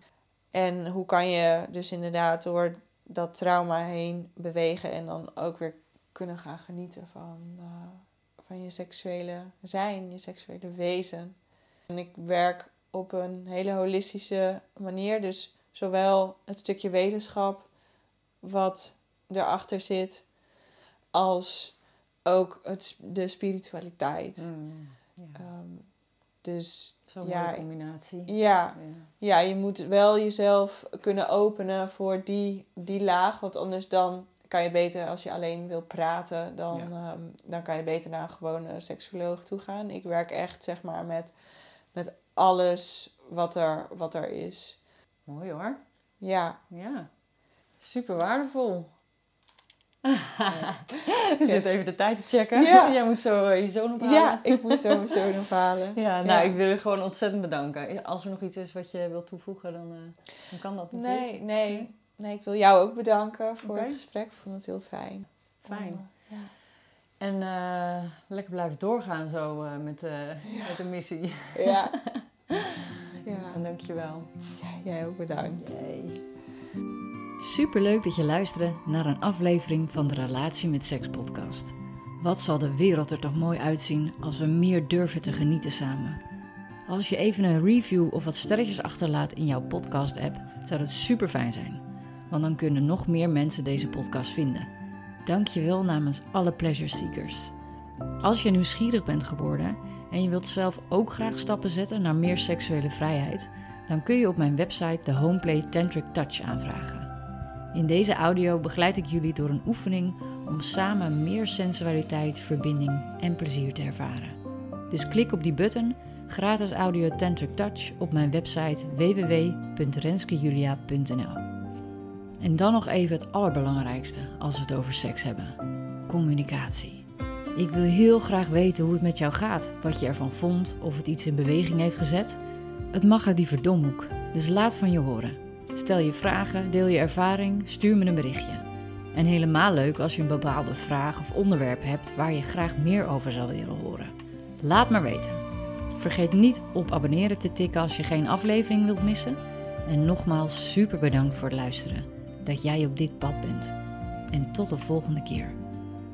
En hoe kan je dus inderdaad door dat trauma heen bewegen en dan ook weer kunnen gaan genieten van, eh, van je seksuele zijn, je seksuele wezen. En ik werk op een hele holistische manier. Dus zowel het stukje wetenschap wat erachter zit, als ook het, de spiritualiteit. Mm. Ja. Ehm, dus Zo'n ja, combinatie. ja, Ja. ja, je moet wel jezelf kunnen openen voor die, die laag. Want anders dan kan je beter, als je alleen wil praten, dan, Ja. ehm, dan kan je beter naar een gewone seksuoloog toe gaan. Ik werk echt, zeg maar, met, met alles wat er, wat er is. Mooi hoor. Ja, Ja. Super waardevol. We zitten even de tijd te checken. Ja. Jij moet zo eh, je zoon ophalen. ja ik moet zo mijn zoon halen. Ja, nou, Ja. ik wil je gewoon ontzettend bedanken. Als er nog iets is wat je wilt toevoegen, dan, eh, dan kan dat natuurlijk. Nee, nee, nee, ik wil jou ook bedanken voor het gesprek. Ik vond het heel fijn. Fijn. Ja. En eh, lekker blijven doorgaan zo eh, met, met de missie. Ja. ja. En dankjewel. ja, jij ook bedankt. Superleuk dat je luisterde naar een aflevering van de Relatie met Seks podcast. Wat zal de wereld er toch mooi uitzien als we meer durven te genieten samen. Als je even een review of wat sterretjes achterlaat in jouw podcast app, zou dat super fijn zijn. Want dan kunnen nog meer mensen deze podcast vinden. Dankjewel namens alle pleasure seekers. Als je nieuwsgierig bent geworden en je wilt zelf ook graag stappen zetten naar meer seksuele vrijheid, dan kun je op mijn website de Homeplay Tantric Touch aanvragen. In deze audio begeleid ik jullie door een oefening om samen meer sensualiteit, verbinding en plezier te ervaren. Dus klik op die button, gratis audio Tantric Touch, op mijn website www.renskejulia.nl. En dan nog even het allerbelangrijkste als we het over seks hebben: communicatie. Ik wil heel graag weten hoe het met jou gaat, wat je ervan vond, of het iets in beweging heeft gezet. Het mag uit die verdomhoek, dus laat van je horen. Stel je vragen, deel je ervaring, stuur me een berichtje. En helemaal leuk als je een bepaalde vraag of onderwerp hebt waar je graag meer over zou willen horen. Laat maar weten. Vergeet niet op abonneren te tikken als je geen aflevering wilt missen. En nogmaals super bedankt voor het luisteren. Dat jij op dit pad bent. En tot de volgende keer.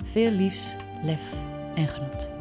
Veel liefs, lef en genot.